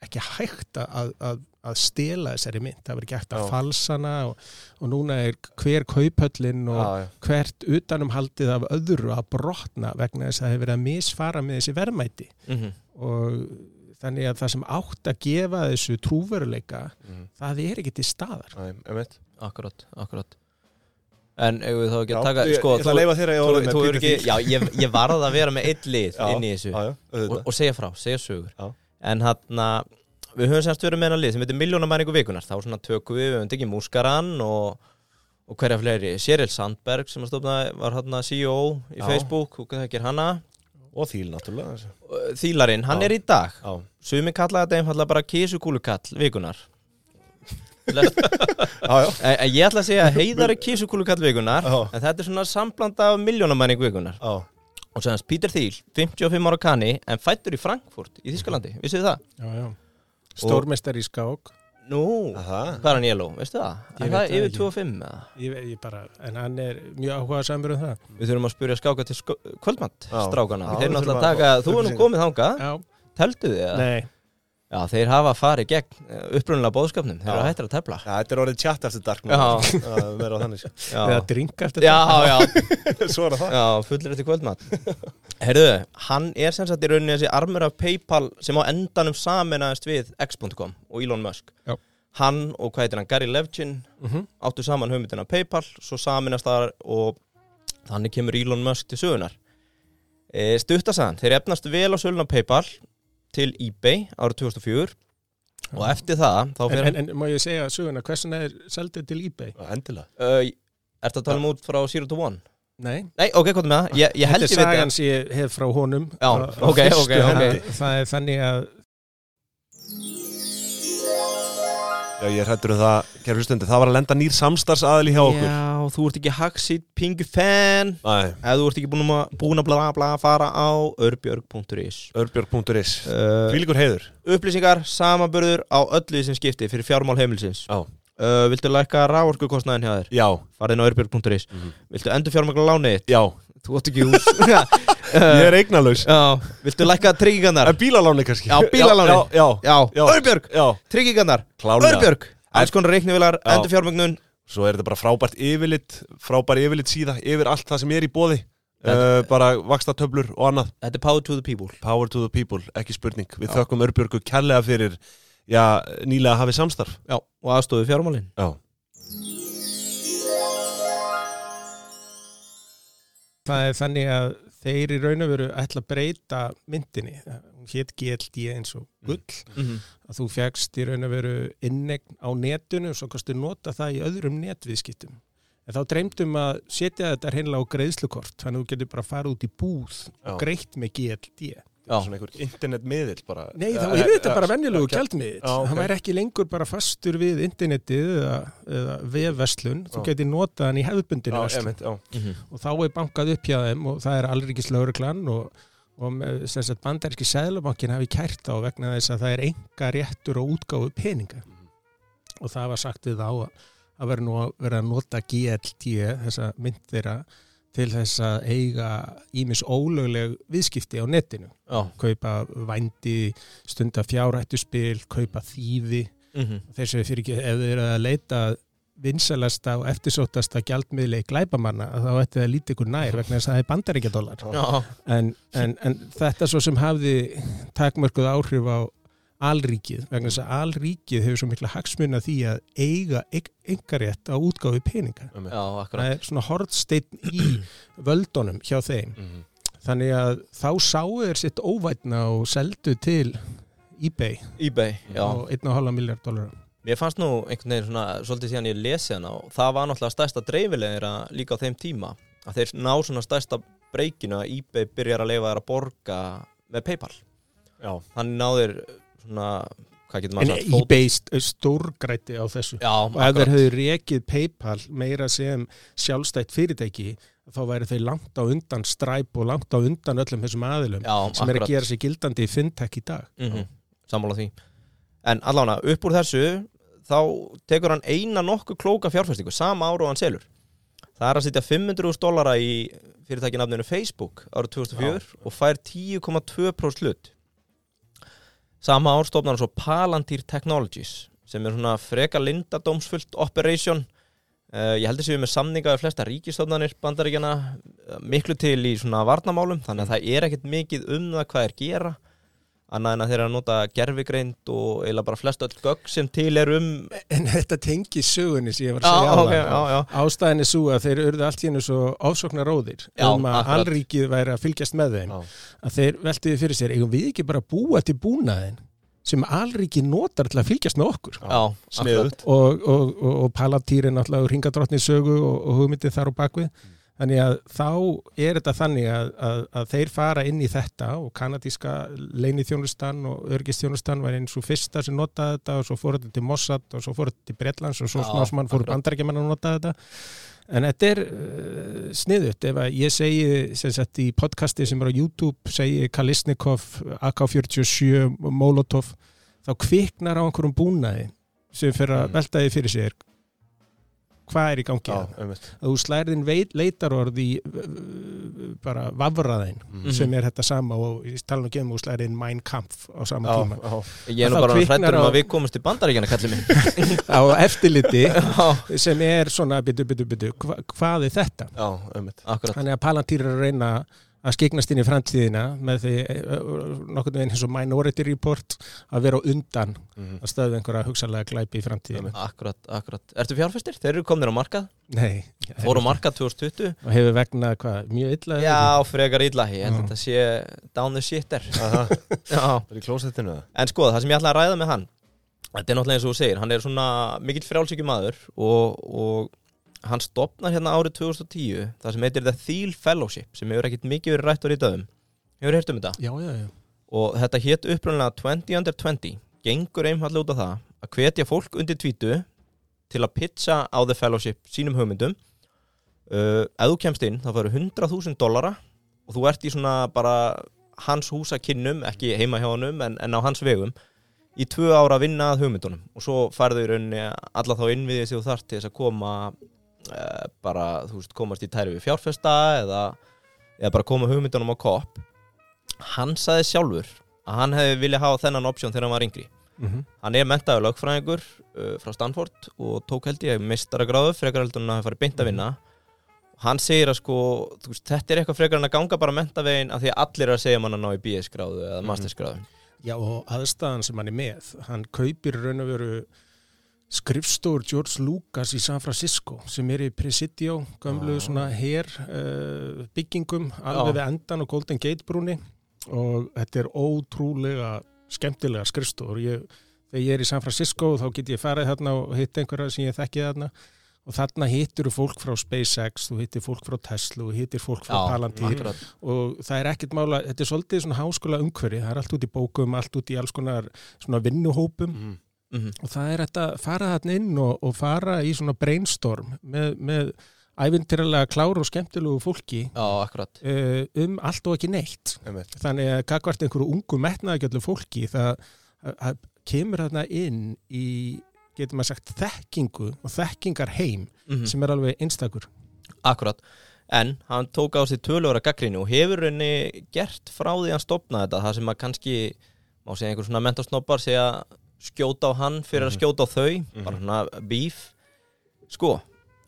ekki hægt að, að, að stela þessari mynd, það verður ekki hægt að Já. falsana og, og núna er hver kauphöllin og Já, já. hvert utanumhaldið af öðru að brotna vegna þess að það hefur verið að misfara með þessi verðmæti Mhm. og þannig að það sem átt að gefa þessu trúveruleika Mhm, það er ekki til staðar Æ, einmitt. akkurat, akkurat en ef við þá ekki Já, að taka ég, sko, ég ætla að leifa þér að ég þú, orðið með er ekki, Thiel. já, ég, ég varð að vera með eitt lið <laughs> Já, inn í þessu Já, já, og, og segja frá, segja sögur Já. en hann við höfum semst verið með hennar lið sem heitir Miljónamæringu vikunar þá svona tökum við, við höfum tekið Múskaran og, og hverja fleiri Séril Sandberg sem að stofna var hann CEO í Já. Facebook, þú þekkir hana Og þýl, náttúrulega Þýlarinn, hann Já. er í dag Já, Sumi kalla þetta einfallega bara kísukúlukall vikunar Lest, <laughs> já, já, en, en ég ætla að segja heiðari kísukúlukall vikunar Já. en þetta er svona sambland af miljónamæring vikunar já. og sem hans Peter Thiel, 55 ára kanni en fættur í Frankfurt í Þískalandi vissið þið það? já, já. Stórmestari í skák Nú, Aha. hvað er hann Yellow, veistu það? Ég Er veit það það yfir ekki. 25 eða? ég, ég bara, en hann er mjög áhuga samur um það Við þurfum að spyrja skáka til sko kvöldmatt strákana, þeir náttúrulega taka, þú er nú komið þangað já, teltu þið það? nei, Já, þeir hafa farið gegn upprunnulega bóðskapnum, þeir eru hættir að tefla. Já, þetta er orðið chat eftir dark Já. Verða þannig sko. eða Já, drinka eftir já, það já, <laughs> Svo er það. Já, fullir eftir kvöldmatt Herðu, hann er sem sagt í rauninni þessi armur af Paypal sem á endanum saminaðist við X.com og Elon Musk. Já. Hann og hvað heitir hann, Gary Levchin Mhm. áttu saman hugmyndina Paypal svo saminast það og þannig kemur Elon Musk til sögunar e, Stuttasagan, þeir efnast vel á sölun á Paypal til eBay árið 2004 og eftir það þá en, en, en má ég segja söguna, hversin er seldið til eBay? Endilega uh, Ertu að tala um út frá Zero to One? nei, Nei, ok, hvað er með það? Ég, ég held þetta ég er veit sagan sem ég hef frá honum Já, á- á ok, ok, ok. hendi. það er þannig að Já, ég hættur um það, kæru stundi Það var að lenda nýr samstarfsaðil hjá okkur. Já, þú ert ekki Haxit Pingu fan. Nei, Ef þú ert ekki búin að, búin að bla bla fara á örbjörg.is örbjörg.is uh, Fylgur heiður. Upplýsingar, samaburður á öllu sem skipti fyrir fjármál heimilsins Já, uh, Viltu lækka ráorkukostnaðin hjá þér? já, Farðin á örbjörg.is Mhm. Viltu endur fjármagla lánið þitt? já Þú átt ekki hús. <laughs> Ég er eignalaus. Já, viltu lækka tryggingarnar? En bílaláni kannski. Já, bílaláni. Já, já, Já, Já. Örbjörg, tryggingarnar. Örbjörg, alls konar reiknivilar, endur fjármagnun Svo er þetta bara frábært yfirlit Frábær yfirlit síða Yfir allt það sem er í bóði uh, Bara vakstatöflur og annað. Þetta er power to the people. Power to the people, ekki spurning. Við Já. þökkum Örbjörgu kærlega fyrir Já, nýlega hafið samstarf. Já, og aðstofu fjármálin. Já, það er þannig að þeir í raun og veru ætla að breyta myndinni, hún hétt GLD eins og gull, Mhm. að þú fegst í raun og veru innegn á netinu og svo kannstu nota það í öðrum netviðskiptum. En þá dreymdum að setja þetta hreinlega á greiðslukort, þannig að þú getur bara að fara út í búð og greitt með GLD. Já, svona einhver internetmiðill bara Nei, þá er þetta bara venjulegu eh, gjaldmiðill. Já, ok. Hann væri ekki lengur bara fastur við internetið eða, eða vefverslun. Þú Já. getur notað hann í hefðbundinu já. Mhm. Og þá er bankað upp hjá þeim og það er alrikis lauruglan og, og bandaríski sæðlabankin hafi kært á vegna þess að það er enga réttur og útgáfu peninga. Og það var sagt við þá að að vera nú að vera að nota GLT, þessa mynd þeirra, til þess að eiga ímis ólögleg viðskipti á netinu. Já. Kaupa vændi, stunda fjárhættuspil, kaupa þýfi. Mhm. þeir sem fyrir ekki, ef þeir eru að leita vinsalasta og eftirsóttasta gjaldmiðli glæpamanna, þá ætti það lítið ykkur nær vegna þess að það er bandaríkjadólar en, en, en þetta svo sem hafði takmörkuð áhrif á alríkið, vegna þess að alríkið hefur svo mikla hagsmuna því að eiga engarétt á útgáfi peninga. Já, það er svona hortsteinn í <clears throat> völdunum hjá þeim. Mhm. þannig að þá sáu þeir sitt óvætna og seldu til eBay. eBay, á 1,5 miljard dólar Mér fannst nú einhvern veginn svona, svolítið síðan ég lesi hana og það var náttúrulega stærsta dreifilegir líka á þeim tíma að þeir ná svona stærsta breykinu að eBay byrjar að leifa þær að borga með Paypal. Já, Þannig náður svona, en st- stórgræti á þessu. Já, og ef þeir hefðu rekið Paypal meira sem sjálfstætt fyrirtæki þá væri þeir langt á undan Stripe og langt á undan öllum þessum aðilum Já, sem er akkurat. að gera sig gildandi í fintech í dag. Mm Sammála því. En allána, upp úr þessu þá tekur hann eina nokkuð klóka fjárfæstingu sama ára og hann selur. Það er að setja 500.000 dollara í fyrirtæki nafninu Facebook árið 2004 og fær 10,2% hlut Sama ár stofnar hann svo Palantir Technologies sem er svona freka lindadómsfullt operation. Uh, ég heldur sér við með samninga við flesta ríkistofnanir bandaríkjana uh, miklu til í svona varnamálum þannig að það er ekkert mikið um það hvað er gera annað en að þeir eru að nota gerfigreind og eiginlega bara flest öll gögg sem til er um en þetta tengi sögunni sem ég var að segja á ok, já, já. Ástæðin er svo að þeir urðu allt í hennu svo ofsóknar róðir Já, um að akkurat. alríkið væri að fylgjast með þeim. Já, að þeir veltiði fyrir sér eigum við ekki bara búa til búnaðin sem alríkið notar til að fylgjast með okkur? Já, og, og, og, og Palatýr er náttúrulega ringadrottni sögu og, og hugmyndið þar á bakvið þannig að þá er þetta þannig að, að, að þeir fara inn í þetta og kanadíska leinithjónustan og örgistjónustan var eins og fyrsta sem notaði þetta og svo fór þetta til Mossad og svo fór þetta til Bretlands og svo Já, smásmann fór bandarækjumann að nota þetta. En þetta er uh, sniðut ef að ég segi sem sagt í podcasti sem er á YouTube segi Kalisnikov, AK-47 Molotov, þá kviknar á einhverjum búnaði sem fyrir að Mm. velta því fyrir sér hvað er í gangi Já, einmitt. Að þú slærðin leitarorð í bara vafraðin Mhm. sem er þetta sama og ég tala nú ekki um þú slærðin Mein Kampf á sama Já, tíma. já, Ég er nú bara hrættur um á- að við komumst til bandaríkjana kallið minn. <laughs> Á eftirliti <laughs> Já, sem er svona byttu, byttu, byttu, hva, hvað er þetta? Þannig að Palantir er að reyna að skiknast inn í framtíðina með því nokkurnu veginn eins og Minority Report að vera undan Mhm. að stöðu einhverja hugsalega glæpi í framtíðina. Akkurat, akkurat Ertu fjárfæstir? Þeir eru komnir á markað Nei. Fóru á markað 2020 Og hefur vegna hvað, mjög illa? Já, frekar illa Ég held að þetta sé down the shitter Aha, <laughs> Já það er í klósettinu En sko, það sem ég ætla að ræða með hann Þetta er náttúrulega eins og þú segir Hann er svona mikill frjálsíkjum maður og, og hann stopnar hérna árið 2010 Það sem heitir The Thiel Fellowship sem hefur ekkit mikið verið rætt og rítað um Hefur heyrt um þetta? Já, já, já. Og þetta hétt upprunlega 20 under 20 Gengur einfallega út af það að hvetja fólk undir tvítu til að pitcha á The Fellowship sínum hugmyndum uh, Ef þú kemst inn þá færu 100.000 dollara og þú ert í svona bara hans húsakinnum, ekki heima hjá honum en, en á hans vegum í tvö ára að vinna að hugmyndunum og svo færðu í rauninni alla þá innviðið sem þú þarft til þess að koma bara, þú veist, komast í tæri við fjárfesta eða, eða bara koma hugmyndunum á kopp. Hann saði sjálfur að hann hefði viljað hafa þennan option þegar hann var yngri. Mm hann er mentaður lögfræðingur uh, frá Stanford og tók held ég meistaragráðu frekar heldur en að hafa farið beint að vinna. Hann segir að sko veist, þetta er eitthvað frekar en að ganga bara mentavegin af því að allir er að segja mann að ná í BS gráðu eða Mhm. mastersgráðu. Já, og aðstæðan sem hann er með, hann kaupir raun og veru skrifstór George Lucas í San Francisco sem er í Presidio, gömlu Já. svona her uh, byggingum alveg Já. við endan og Golden Gate brúni og þetta er ótrúlega skemmtilega skrifstór ég, þegar ég er í San Francisco þá get ég farið þarna og hitt einhverja sem ég þekki þarna. Og þarna hittir fólk frá SpaceX, þú hittir fólk frá Tesla, þú hittir fólk frá Palantir. akkurat. Og það er ekkert mála, þetta er svolítið svona háskóla umhverfi, það er allt út í bókum, allt út í alls konar svona vinnuhópum Mhm. Mhm. og það er að fara þarna inn og, og fara í svona brainstorm með, með ævintýralega klár og skemmtilegu fólki Já, uh, um allt og ekki neitt Einmitt. þannig að kakvart einhverju ungu metnaðgjöldu fólki það að- að kemur þarna inn í getur maður sagt þekkingu og þekkingar heim Mhm. sem er alveg einstakur Akkurat, en hann tók á sig tölvöra gaggrínu og hefur henni gert frá því hann stopnaði þetta það sem að kannski, má segja einhver svona mentasnobbar segja skjóta á hann fyrir að skjóta á þau, bara svona bíf sko,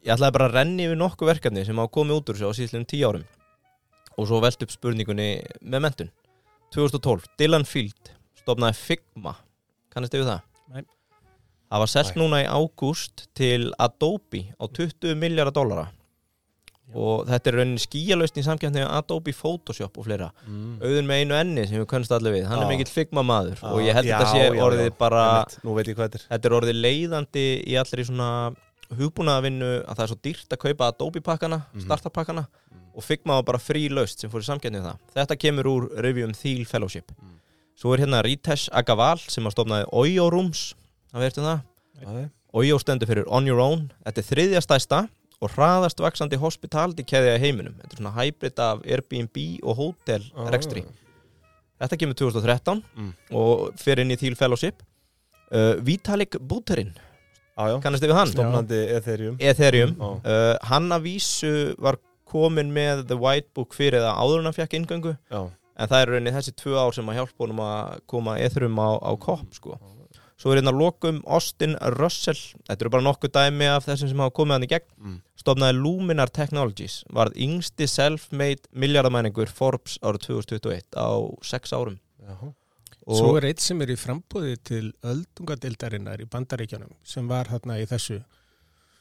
ég ætlaði bara að renni yfir nokkuð verkefni sem hafa komið út úr þessu á síðslegum tíu árum. Og svo velt upp spurningunni með mentun 2012, Dylan Field stopnaði Figma. Kannast þið við það? Nei. Það var Nei. núna í ágúst til Adobe á 20 miljardar dollara og þetta er rauninni skíjalaust í samkjöfni Adobe Photoshop og fleira. Mm. auðun með einu enni sem við kunnst allir við. Hann er mikill Figma maður og ég held já, þetta sé já, orðið já. bara þetta er. Þetta er orðið leiðandi í allir í svona hugbúnaðavinnu að það er svo dýrt að kaupa Adobe pakkana, Mhm. startup pakkana og Figma var bara frí laust sem fór í samkjöfni það. Þetta kemur úr Revium Thiel Fellowship. Mm. svo er hérna Ritesh Agaval sem að stofnaði Oyo Rooms. Það veitum það? Oyo stendur fyrir On Your Own. Þetta er þriðja stæsta og hraðast vaksandi hospitality keðja í heiminum Þetta er svona hybrid af Airbnb og hótel já. rekstri Þetta kemur 2013 Mm. og fer inn í Thiel Fellowship uh, Vitalik Buterin já, kannast þið við hann? stofnandi Ethereum Ethereum Já. uh, Hann að vísu var komin með The White Book fyrir það áður en hann fekk inngöngu Já, en það er rauninni þessi tvö ár sem að hjálpa honum að koma Ethereum á, á kopp sko. Svo er hérna lokum Austin Russell. Þetta eru bara nokkuð dæmi af þessum sem hafa komið hann í gegn. Mm. Stofnaði Luminar Technologies Varð yngsti self-made miljardamæningur Forbes árið 2021 á sex árum. Já, og Svo er eitt sem er í frambúði til öldungadeildarinnar í bandaríkjanum sem var hérna í þessu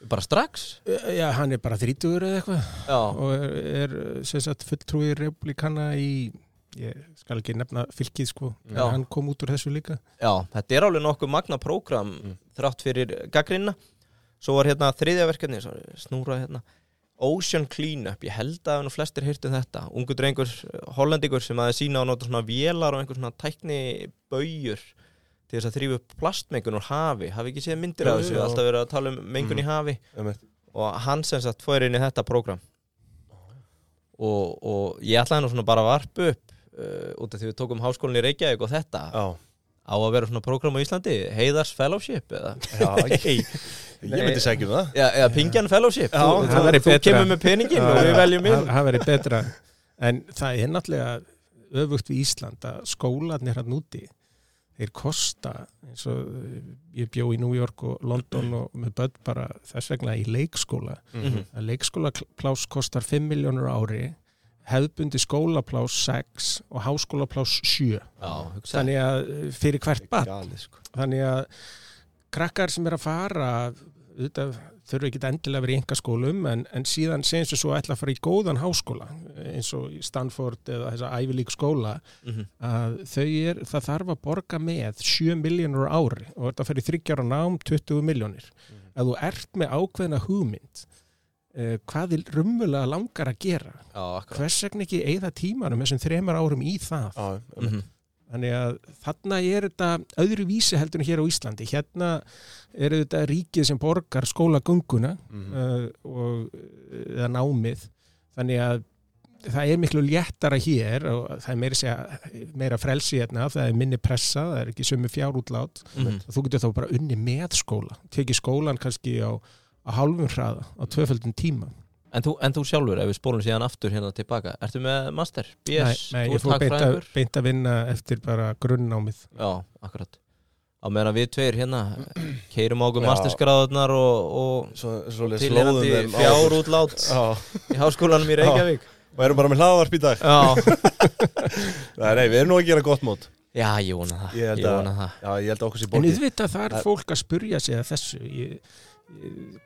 bara strax? Já, hann er bara þrítugur eða eitthvað. Já, og er, er sem sagt fulltrúi republikana í ég skal ekki nefna fylkið sko en hann kom út úr þessu líka. Já, þetta er alveg nokkuð magna prógram Mm. þrátt fyrir gaggrínna Svo var hérna þriðja verkefni snúra hérna. Ocean Cleanup, ég held að nú flestir heyrtu þetta, ungu drengur hollendingur sem aðeins sína að nota svona vélar og einhver svona tækni baujur til þess að þrýfa upp plastmengun úr hafi. Hafi ekki séð myndir af þessu, jú. alltaf verið að tala um mengun í hafi. Einmitt. Og hann sem sagt fór inn í þetta prógram. Og, og ég ætlaði nú svona bara að varpa upp uh, út af því við tókum háskólinni í Reykjavík og þetta Já, á að vera svona prógram á Íslandi Heiðars Fellowship eða? Já, <laughs> ég, ég myndi segjum það. Já, eða Pingjan Fellowship. Já, þú, það þú, væri þú betra. kemur með peningin og við veljum inn. Það verið betra. En það er náttúrulega öfugt við Ísland að skólanir hann úti þeir kosta eins og eh, ég bjó í New York og London og með börn bara þess vegna í leikskóla. Mhm. að leikskólaplás kostar 5 miljónur ári hefðbundi skólaplás 6 og háskólaplás 7 Já, þannig að eh, fyrir hvert Galið, sko. þannig að krakkar sem er að fara þurfa ekki endilega að vera í enga skólum en, en síðan segjum við svo að ætla að fara í góðan háskóla eins og Stanford eða þessa ævilík skóla Mhm. að þau er, það þarf að borga með 7 miljónur ári og þetta fyrir þryggjára nám 20 miljónir að þú ert með ákveðna hugmynd eh, hvað þið rummulega langar að gera Já, hvers vegna ekki eigða tímanum þessum þremur árum í það Já, einmitt Mhm. Þannig að þarna er þetta öðru vísi heldur en hér á Íslandi. Hérna er þetta ríkið sem borgar skólagönguna Mhm. uh, og, eða námið. Þannig að það er miklu léttara hér og það er meira, segja, meira frelsi hérna, það er minni pressa, það er ekki sömu fjárútlát. Mhm. Þú getur þá bara unni með skóla. Tekið skólan kannski á, á hálfum hraða, á tvöföldum tíma. en, þú, en þú sjálfur, ef við spólum síðan aftur hérna tilbaka Ertu með master? BS? nei, nei Þú ég fór beint að, hagfræðingur? beint að vinna eftir bara grunnnámið. Já, akkurat Á meðan við tveir hérna <clears throat> keirum á okkur Já. masterskráðunar og, og Svo, svo okkur. fjárútlát Já, í háskólanum í Reykjavík og erum bara með hlaðvarp í dag Já, <laughs> Nei, nei, við erum nú að gera gott mót Já, ég vona það, Ég ég, held að- vona það Já, ég held að okkur sé En bókið auðvitað það er fólk að spurja sig að þessu ég, ég,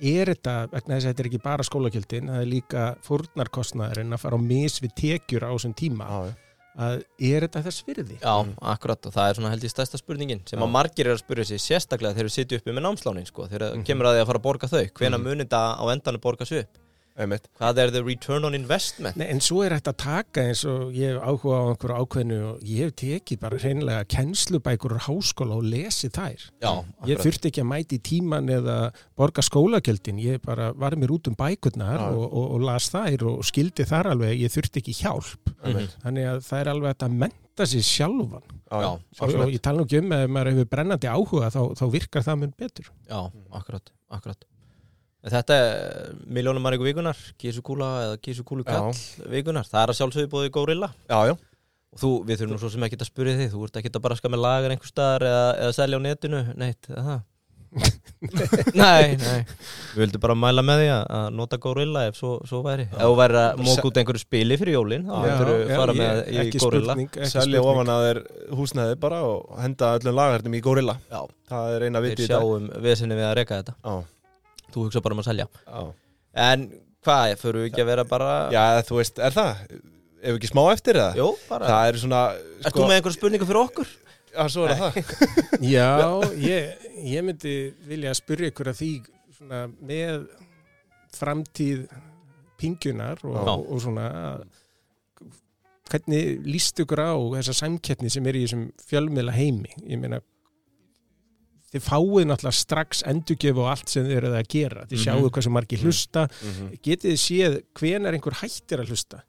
er þetta vegna þess að þetta er ekki bara skólagjöldin það er líka fórnarkostnaðurinn að fara á mis við tekjur á þessum tíma Já, að er þetta þess virði? Já, Mm. akkurat og það er svona held ég stærsta spurningin sem Já. að margir er að spurja sig sérstaklega þegar við sitjum uppi með námslánin sko, þegar Mhm. kemur að því að fara að borga þau hvena Mhm. munið það á endanum borga sig upp Einmitt. Hvað er the return on investment? Nei, en svo er þetta að taka eins og ég hef áhuga á einhverju ákveðnu og ég hef tekið bara hreinlega kennslubækur úr háskóla og lesið þær. Já, Ég þurfti ekki að mæti í tíman eða borga skólagjöldin, ég bara var mér út um bækurnar Já. og, og, og las þær og skildi þar alveg, ég þurfti ekki hjálp. Mhm. Þannig að það er alveg hægt að menta sér sjálfan. Já, Já, Og, ég tala nú ekki um að ef maður hefur brennandi áhuga þá, þá virkar það mun betur. Já, akkurat, akkurat Þetta er miljónum manningu vikunar kísukúla eða kísukúlu kall vikunar það er að sjálfsögðu í Górilla já, já. og þú, við þurfum nú svo sem ekki að spyrja þig þú ert ekki að bara ska með lagar einhver staðar eða, eða selja á netinu, neitt eða það? <laughs> Nei, nei. Við vildum bara mæla með því að- að nota Gorilla ef svo, svo væri. Ef þú væri að móka út einhverju spili fyrir jólin þá Já, myndir þú já, fara ég- með í ekki Gorilla. spurning, ekki Selja ofan að þeir húsnæði bara og henda öllum lagarnum í Gorilla. Já, Það er eina við Þú hugsa bara um að selja já En hvað, fyrir við ekki að vera bara Já, þú veist, er það? Ef ekki smá eftir það? Jó, bara Það er svona Ert þú með einhverju spurningu fyrir okkur? Já, svo er það Já, <laughs> ég, ég myndi vilja spyrja ykkur að því svona, með framtíð pingjunar og, Já. og, og svona hvernig líst ykkur á þessa samkeppni sem er í þessum fjölmiðla heimi ég meina þið fáið náttúrulega strax endurgjöf og allt sem þið eruð að gera. Þið Mhm. sjáu hversu margir hlusta. Mhm. getið þið séð hvenar einhver hættir að hlusta?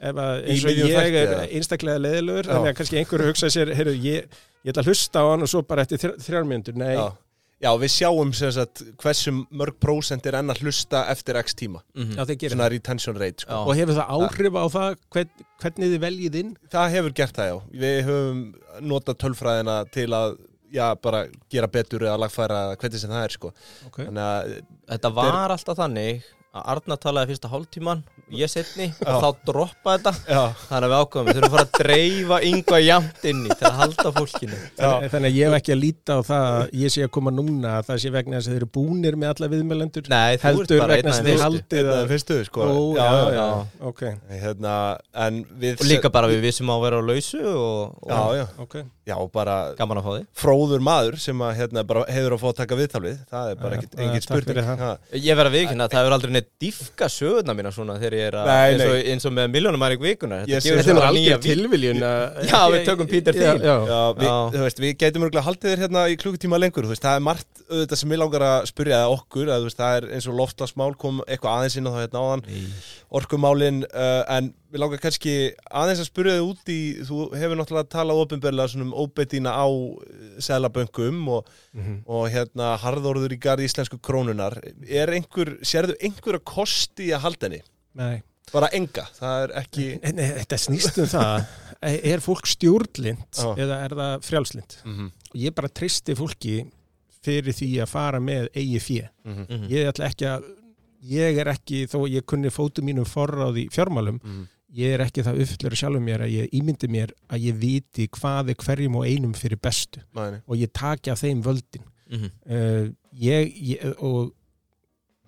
Ef að eins og ég þætti, er einstaklega leðilegur Já. þannig að kannski einhver hugsa sér heyrðu, ég, ég ætla að hlusta á hann og svo bara eftir þrjár, þrjár mínútur. Nei, Já. Já, við sjáum sem sagt hversu mörg prósent er enn að hlusta eftir x tíma. Mm gerir Svona retention rate, sko. Og hefur það áhrif á það hvern, hvernig þið veljið inn? Það hefur gert það, já. Við höfum notað tölfræðina til að Já, bara gera betur eða lagfæra hvernig sem það er, sko. Okay. Þannig að, Þetta var alltaf þannig að Arna talaði fyrsta hálftíman ég setni og þá droppa þetta. Já, þannig að við ákveðum, við þurfum að fara að dreifa yngva jæmt inn í til að halda fólkinu. Þannig, þannig að ég hef ekki að líta á það að ég sé að koma núna að það sé vegna þess að þeir eru búnir með alla viðmjölendur heldur vegna þess að þið þeim haldið það. að er fyrstu, sko. Ó, já, já, já. ok, Hérna, en við og líka bara við vissum á að vera á lausu og, og Já, já, ok já, bara gaman að fá því fróður maður sem að hérna bara hefur að fá að taka viðtal við það er bara ekkit, já, engin spurning. Ég verð að viðkynna að það hefur aldrei neitt diffka sögurna mína svona þegar ég er að Nei, eins, og, nei. eins og með miljónum mæring vikunar Ég sé gefur Þetta er alveg tilviljun að- <laughs> Já, við tökum Peter Já, Thiel. já. Já, við, Já. þú veist, við gætum örgulega haldið þér hérna í klukkutíma lengur þú veist, það er margt auðvitað sem ég langar að spyrja það okkur að, þú veist, það er eins og loftlasmál kom eitthvað aðeins inn á það hérna áðan orkumálin, uh, en við langar kannski aðeins að spyrja þið út í þú hefur náttúrulega talað ofinberlega svona um óbeitína á selaböngum og, Mhm. og hérna harðorður í garði íslensku krónunar er einhver, sérðu einhverja kosti í að halda henni? Nei. Bara enga, það er ekki Nei, nei, þetta snýst um það <laughs> er fólk stjórnlind Já. eða er það frjálslind mm -hmm. ég bara tristi fólki fyrir því að fara með eigi fjö Mm Mhm. ég ætla ekki að ég er ekki, þó ég kunni fótum mínum forráð í fjármálum, -hmm. Ég er ekki það uppfyllur sjálfum mér að ég ímyndi mér að ég viti hvað er hverjum og einum fyrir bestu. Og ég taki af þeim völdin. Mhm. uh, ég, ég og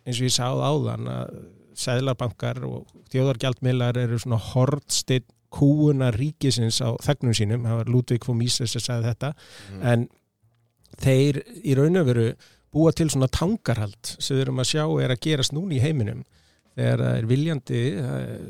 eins og ég sáð áðan að sæðlabankar og þjóðargjaldmiðlar eru svona hortsteinn kúuna ríkisins á þegnum sínum, það var Ludvig von Mises sem sagði þetta, Mhm. en þeir í raun og veru búa til svona tangarhald sem við erum að sjá er að gerast núna í heiminum þegar það er viljandi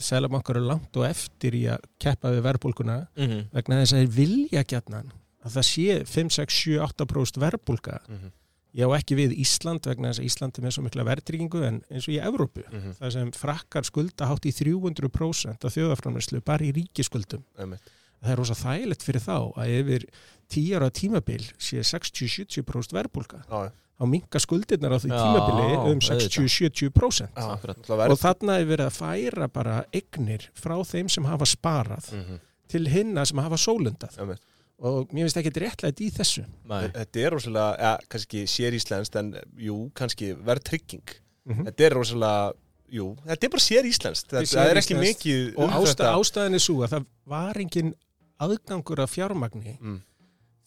sæðlabankar eru langt og eftir í að keppa við verðbólkuna Mhm. vegna þess að þeir vilja gætnan að það sé 5, 6, 7, 8% verðbólka Mhm. ég á ekki við Ísland vegna þess að Ísland er með svo mikla verðtryggingu en eins og í Evrópu Mhm. það sem frakkar skulda hátt í 300% af þjóðaframlæslu bara í ríkiskuldum það er rosa þægilegt fyrir þá að yfir 10 ára tímabil sé 60-70% verðbólka Já, þá minka skuldirnar á því tímabili um auðvitað. 60-70% já, Akkurat. náttúrulega og þarna er verið að færa bara eignir frá þeim sem hafa sparað Mhm. til hinna sem hafa sólundað Einmitt. og mér finnst ekki réttlægt í þessu Nei. Þetta er rosalega, ja, kannski sér íslenskt en jú, kannski verð trygging Mhm. Þetta er rosalega, jú, þetta er bara sér íslenskt Þetta er Það er ekki séríslenskt. mikið og um ástæð, þetta. ástæðan er svo að það var engin aðgangur af fjármagni mm.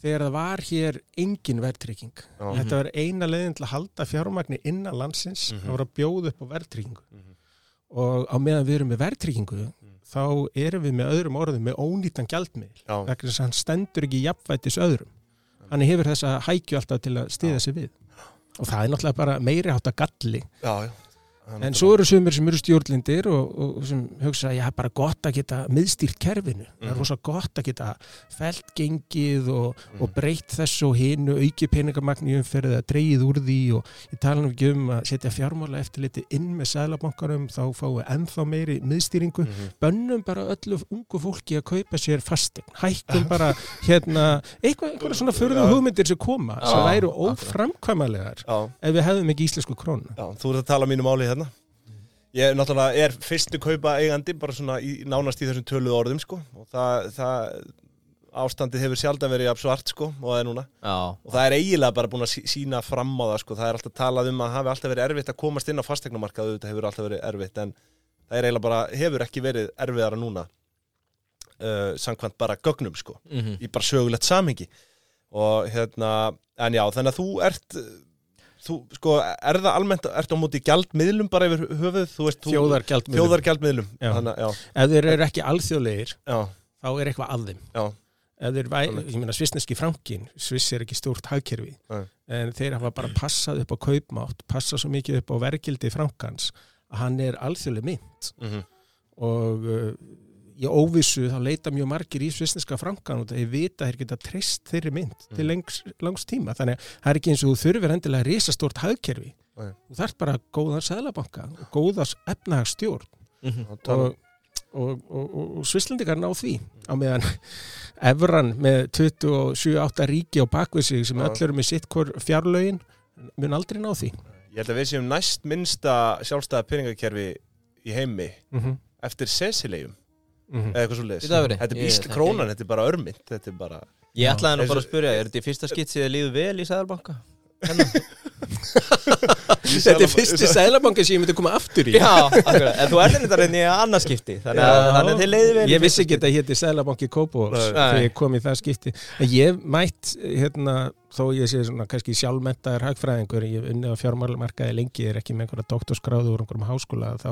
Þegar það var hér engin verðtrygging. Þetta var eina leiðin til að halda fjármagni innan landsins, Mhm. það var að bjóða upp á verðtryggingu. Mhm. Og á meðan við erum með verðtryggingu, Mhm. þá erum við með öðrum orðum með ónýtan gjaldmiðl. Vegna þess að hann stendur ekki jafnvætis öðrum hann hefur þessa hækju alltaf til að stiða sig við og það er náttúrulega bara meiri hátt að galli já, já. En svo eru sumir sem eru stjórnlindir og, og sem hugsa að ég hef bara gott að geta miðstýrt kerfinu, það er Mhm. rosa gott að geta felt gengið og, Mhm. og breytt þessu og hinu auki peningamagn í umferðið að dreigið úr því. Og ég tala nú ekki um að setja fjármála eftirliti inn með sælabankarum þá fáum við ennþá meiri miðstýringu. Mhm. bönnum bara öllu ungu fólki að kaupa sér fastegn, hækkum bara hérna, eitthvað, einhverja svona förðu hugmyndir sem koma, sem væru óframkvæmalegar ef við hefðum ekki íslensku krónu já, hérna. Ég náttúrulega er fyrstu kaupa eigandi bara svona í, nánast í þessum töluðu orðum sko. Og það, það ástandið hefur sjaldan verið jafn svart sko og það er núna. Já, og það er eiginlega bara búin að sí- sína fram á það sko, það er alltaf talað um að hafi alltaf verið erfitt að komast inn á fastegnamarkað þetta hefur alltaf verið erfitt en það er eiginlega bara, hefur ekki verið erfiðara núna uh, samkvæmt bara gögnum sko, mhm. í bara sögulegt samhengi. Og hérna, en já, þannig að þú ert þú, sko, er það almennt ert á móti gjaldmiðlum bara yfir höfuð að- já, ef þeir eru ekki alþjóðlegir já, þá er eitthvað að þeim. Já, ef þeir væ, ég meina svissneski frankin Sviss er ekki stórt hagkerfi. Nei. en þeir hafa bara passað upp á kaupmátt passað svo mikið upp á vergildi frankans að hann er alþjóðleg mynd mhm, og uh, í óvissu þá leita mjög margir í svissneska frankan og þeir vita að þeir geta treyst þeirri mynd til Mm. lengs, langs tíma þannig að það er ekki eins og þú þurfir endilega risastórt hagkerfi Nei. þú þarf bara góðan sæðlabanka og góða efnahagsstjórn mhm. og tala- og, og, og, og, og svisslendingar ná því á meðan <laughs> Evran með 27-8 ríki á bakvið sig sem öll eru með sitt hvort fjárlögin mun aldrei ná því ég held að við séum næst minnsta sjálfstæða peningakerfi í heimi mm -hmm. eftir Cecileum Mm eða eitthvað svo leiðis Þetta er þekki krónan, þetta er bara örmynd Þetta er bara Ég ætlaði nú bara að spyrja, er þetta í fyrsta skitt sem þið líður vel í Sæðarbanka? <laughs> Þetta er fyrsti sæðlabanki sem ég myndi koma aftur í. Já, akkurat, en þú ert þetta reyni í annarskipti Þannig að að þið leiði vel Ég vissi ekki að þetta héti Sæðlabanki Kópavóls þegar ég kom í það skipti. En ég mætt hérna þó ég sé svona kannski sjálfmentaðar hagfræðingur, ég hef unnið á fjármálamarkaði lengi er ekki með einhverja doktorskráðu úr einhverjum háskóla þá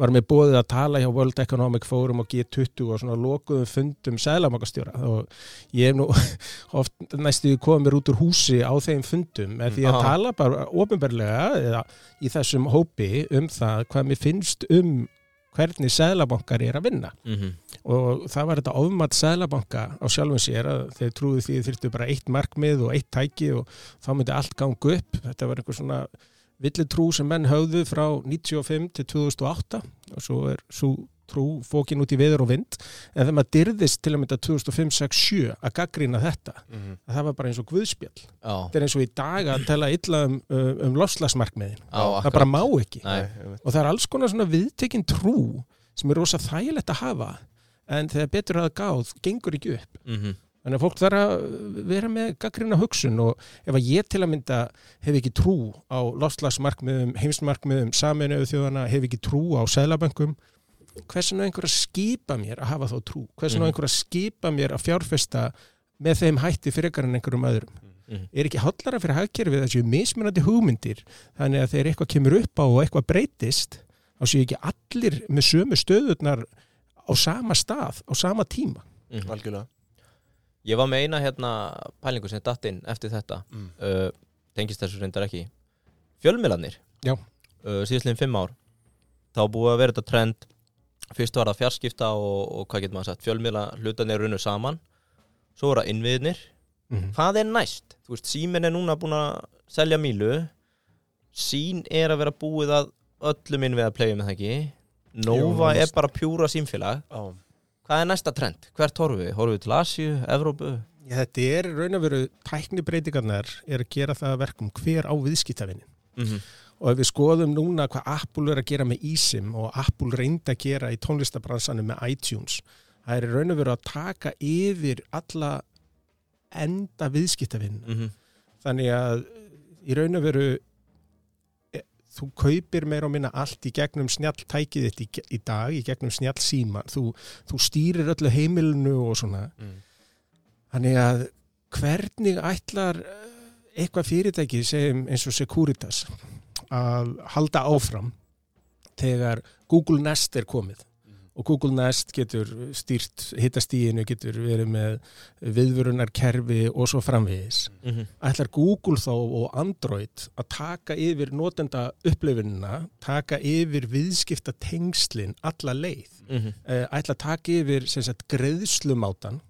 var mér bóðið að tala hjá World Economic Forum og G20 og svona lokuðum fundum sæðlabankastjóra og ég hef nú <laughs> oft næstu komið út úr húsi á þeim fundum með því að Já. tala bara ofinberlega eða í þessum hópi um það hvað mér finnst um hvernig sæðlabankar er að vinna. Mhm. og það var þetta ofmat sæðlabanka á sjálfum sér að þeir trúðu því þyrftu bara eitt markmið og eitt tæki og þá myndi allt ganga upp. Þetta var einhver svona villitrú sem menn höfðu frá 95 til 2008 og svo er svo trú fókin út í veður og vind en þegar maður dyrðist til að mynda 2005-6-7 að gaggrýna þetta Mhm. að það var bara eins og guðspjall. Já, þetta er eins og í dag að tala illa um, um, um lofslagsmarkmiðin já, það bara má ekki. Nei. og það er alls konar svona viðtekinn trú sem er rosa þægilegt að hafa en þegar betur að gáð gengur ekki upp. Mhm. þannig að fólk þarf að vera með gaggrina hugsun og ef að ég til að mynda hef ekki trú á lofslagsmarkmiðum, heimsmarkmiðum, saminuðu þjóðana hef ekki trú á seðlaböngum hversin á einhver að skipa mér að hafa þá trú, hversin á Mhm. einhver að skipa mér að fjárfesta með þeim hætti frekar en einhverjum öðrum Mhm. er ekki hóllara fyrir hagkerfið þessu mismunandi hugmyndir þannig að þegar eitthvað kemur upp á og eitthvað breytist þá séu ekki allir með sömu stöðurnar á sama stað, á sama tíma Mhm. Algjörlega Ég var með eina hérna pælingu sem datt inn eftir þetta mm. uh, Tengist þessu reyndar ekki Fjölmiðlanir Já. uh, Síðastlegin fimm ár Þá búið að vera þetta trend Fyrst var það fjarskipta og, og hvað getur maður sagt Fjölmiðla hlutanir runnu saman Svo voru það innviðnir mm. Hvað er næst? Þú veist, síminn er núna búin að selja mílu Sín er að vera búið að öllum inn við að playa með það ekki Nova Jú, er bara pjúra símfélag Já, Hvað er næsta trend? Hvert horfum við? Horfum við til Asíu, Evrópu? Já, þetta er raun og veru tæknibreitingarnar er að gera það að verkum hver á viðskiptavinnin Mm -hmm. Og ef við skoðum núna hvað Apple er að gera með eSIM og Apple reyndi að gera í tónlistabransanum með iTunes það er raun og veru að taka yfir alla enda viðskiptavinn Mm -hmm. þannig að í raun og veru e, þú kaupir meira og minna allt í gegnum snjalltækið þitt í, í dag, í gegnum snjall síman þú, þú stýrir öllu heimilinu og svona Mm. Þannig að hvernig ætlar eh, eitthvað fyrirtæki segjum eins og Securitas að halda áfram þegar Google Nest er komið og Google Nest getur stýrt hittastíinu, getur verið með viðvörunarkerfi og svo framvegis. Mhm. Ætlar Google þá og Android að taka yfir notenda upplifunina, taka yfir viðskipta tengslin alla leið Mhm. eh, ætla að taka yfir sem sagt, greiðslumátan eh,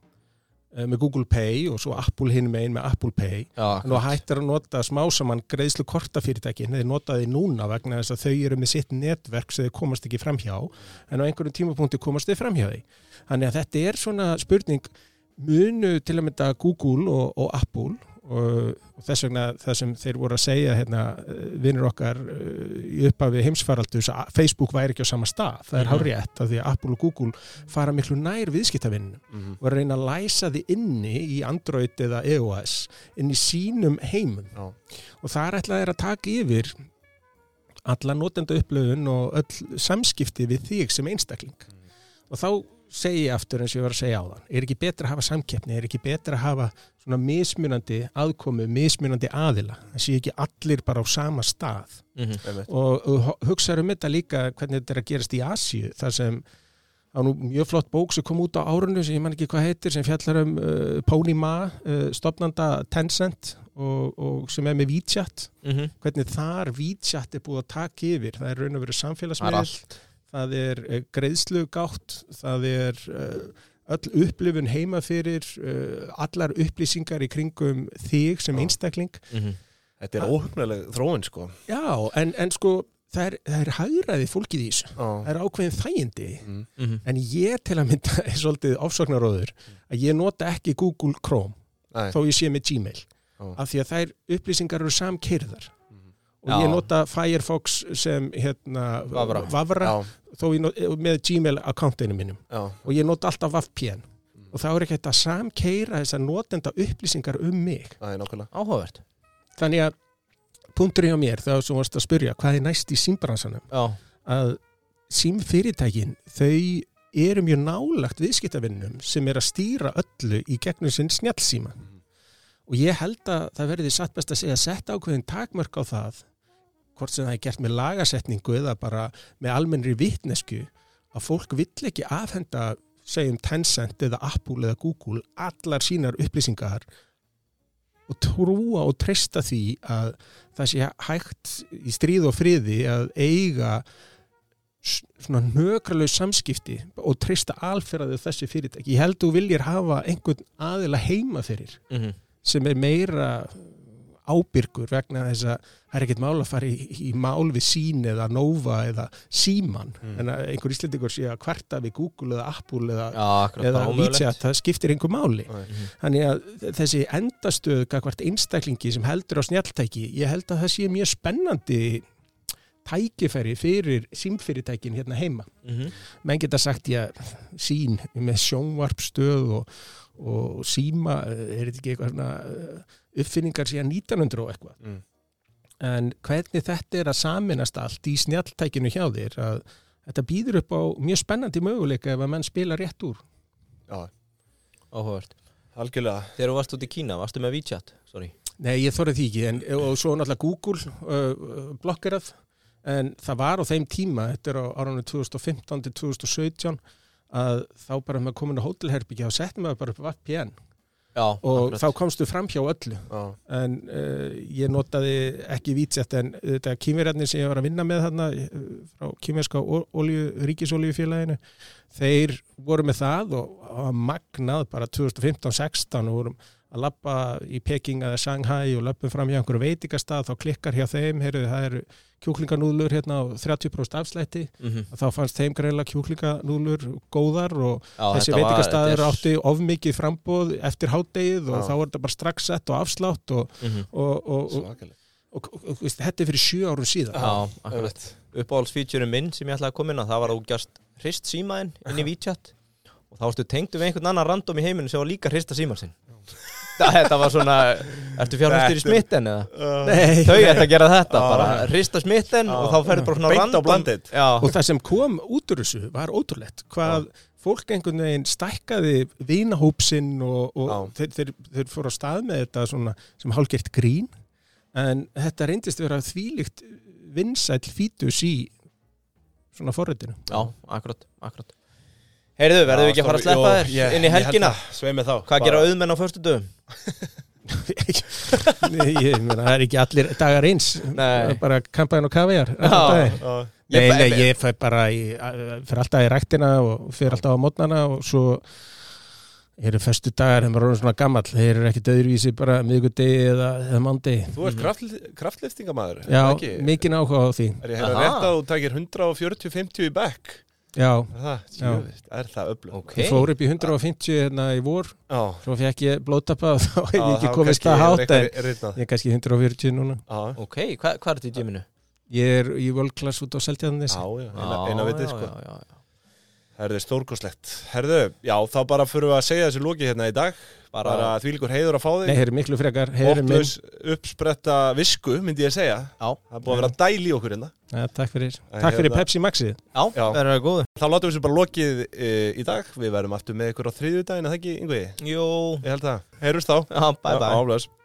með Google Pay og svo Apple hinn megin með Apple Pay. Já, nú hættir að nota smá saman greiðslu kortafyrirtækin þeir nota því núna vegna þess að þau eru með sitt netverk sem þau komast ekki framhjá. En á einhverjum tímapunkti komast þau framhjá því. Þannig að þetta er svona spurning munu til að mynda Google og, og Apple og, og þess vegna það sem þeir voru að segja hérna, vinnur okkar eh, í upphafi heimsfaraldus að Facebook væri ekki á sama stað. Það er mm hárétt af því að Apple og Google fara miklu nær viðskiptavinnum Mhm. og að reyna að læsa því inni í Android eða EOS inn í sínum heimum. Já. og þar ætlaði þeir að taka yfir alla notenda upplöfun og öll samskipti við þig sem einstakling. Og þá segi aftur eins og ég var að segja á þann er ekki betra að hafa samkeppni, er ekki betra að hafa svona mismunandi aðkomu mismunandi aðila, það sé ekki allir bara á sama stað. Mhm. Einmitt. og, og hugsaður um þetta líka hvernig þetta er að gerast í Asíu þar sem á nú mjög flott bók sem kom út á árunnu sem ég man ekki hvað heitir sem fjallar um uh, Pony Ma uh, stopnanda Tencent og, og sem er með WeChat. Mhm. hvernig þar WeChat er búið að taka yfir. Það er raun og verið er samfélagsmiðl það er uh, greiðslugátt. Það er uh, öll upplifun heima fyrir uh, allar upplýsingar í kringum þig sem Já. einstakling Mhm. Þetta er óhugnarleg þróun sko já, en, en sko það er, það er hægraði fólkið í þessu Já. það er ákveðin þægindi Mm. Mhm. en ég til að mynda <laughs> er svolítið ofsóknaróður að ég nota ekki Google Chrome Nei. þó ég sé með Gmail Já. af því að þær upplýsingar eru samkeirðar Mhm. Og Já. ég nota Firefox sem hérna Vafra. vafra Já, þó ég not, með Gmail akkantinu mínum. Já, og ég nota alltaf VPN. Og þá er ekki hægt að samkeira þessar notenda upplýsingar um mig. Það er nákvæmlega. Áhugavert. Þannig að punkturinn á mér þá sem varst að spyrja hvað er næst í símbransanum? Já, að símfyrirtækin þau eru mjög nálagt viðskiptavinnum sem er að stýra öllu í gegnum sinn snjallsíma. Og ég held að það verði satt best að segja að setja ákveðin takmörk á það hvort sem það er gert með lagasetningu eða bara með almennri vitnesku að fólk vill ekki afhenda segjum Tencent eða Apple eða Google allar sínar upplýsingar og trúa og treysta því að það sé hægt í stríð og friði að eiga svona nökralaus samskipti og treysta alferðið þessi fyrirtæki. Ég held þú viljir hafa einhvern aðila heima fyrir Mhm. sem er meira ábyrgur vegna þess að það er ekkert mál að fara í, í mál við sín eða Nova eða síman Mm. en einhver íslendingur sé að kvarta við Google eða Apple eða, já akkurat eða. WeChat, það skiptir einhver máli. Mhm. þannig að þessi endastöð hvert einstaklingi sem heldur á snjalltæki ég held að það sé mjög spennandi tækifæri fyrir símfyrirtækin hérna heima Mhm. menn geta sagt ég sín með sjónvarpstöð og, og síma er þetta ekki eitthvað svona uppfinningar síðan 1900 og eitthvað. Mm. en hvernig þetta er að saminast allt í snjalltækinu hjá þér að þetta býður upp á mjög spennandi möguleika ef að menn spila rétt úr? Já, Áhugavert. Algjörlega. Þegar þú varst út í Kína, varstu með WeChat? Sorry. Nei, ég þorði því ekki en, og svo náttúrulega Google uh, blokkerað. En það var á þeim tíma þetta er á árunni 2015 til 2017 að þá bara með komin á hótelherbyggja og settum við bara upp VPN Já, og akkurat. þá komstu fram hjá öllu Já, en uh, ég notaði ekki vítsett en þetta kýmverjarnir sem ég var að vinna með þarna uh, frá kýmverska ríkisolíufélaginu þeir voru með það og var magnað bara 2015-16 og vorum að lappa í Peking eða Shanghai og lappum fram hjá einhverju veitingastað þá klikkar hjá þeim, heyrðu það eru kjúklinganúðlur hérna á 30% afslætti. Mhm. þá fannst þeim greinlega kjúklinganúðlur góðar og Já, þessi þetta var- átti of mikið frambóð eftir hátdegið og Já. þá var þetta bara strax sett og afslátt og, Mhm. og, og, og, og, og, og veist, þetta er fyrir sjö árum síðan. Já, akkurat. Uppáhaldsfeature minn sem ég ætlaði að koma inn á Það var að þú gerst hrist símaðinn inn í <laughs> WeChat Og þá varstu tengdu við einhvern annan random í heiminu sem var líka hrista síman sinn þetta, var svona Ertu fjárfæstur í smitten eða? Uh, Nei, Þau ætti að gera þetta, Já. bara rista smitten Já. og þá ferður bara svona Beint á random-. Já, og það sem kom út úr þessu var ótrúlegt hvað fólk einhvern veginn stækkaði vinahópsinn og, og þeir, þeir, þeir fóru á stað með þetta svona, sem hálfgert grín en þetta reyndist vera þvílíkt vinsæll fítus í svona forritinu já, akkurat, akkurat Heyrðu, verðum við ekki að fara að sleppa þér ég, inn í helgina? Svei mig þá Hvað gera auðmenn á förstu dögum? <laughs> Nei, ég meina, það er ekki allir dagar eins Nei. Bara kampaðin og kaviar Nei, nei, ég fæ bara í, fyrir alltaf í ræktina og fyrir alltaf á mótnana og svo eru föstu dagar þegar maður er orðinn svona gammal þeir eru ekki döðurvísi bara miðgudegi eða, eða mándegi Þú ert kraft, kraftliftingamæður Já, ekki? mikinn áhuga á því Er ég hérna Aha. rétt að þú takir 140-50 í back? Já, Er það, Já. Jöfist, er það öflug? Ok, ég fór upp í 150 hérna í vor. Já, svo fekk ég blóttappa og <laughs> þá hef ég Já, ekki komist að hátt en ég er kannski 140 núna. Já, ok, Hva, hvað er þetta í gyminu? Ég er í völklass út á Seltjarnis já, já, eina, vitið já, sko. já, já, já. Herðu, stórkoslegt Herðu, já, þá bara fyrir við að segja þessu loki hérna í dag. Bara, Bara þvílíkur heiður að fá Nei, þig. Hér er miklu frekar. Óttlaus uppspretta visku, myndi ég segja. Já. Það búið að vera dæl í okkur hérna. Ja, Takk fyrir, En takk fyrir hérna- Pepsi Maxið já, Já. það er góð Þá látum við þessu bara lokið e, í dag. Við verðum aftur með ykkur á þriðjudaginn, er það ekki, yngvi? Jú, Ég held það. Heyrjumst þá. Já, bye bye. Já.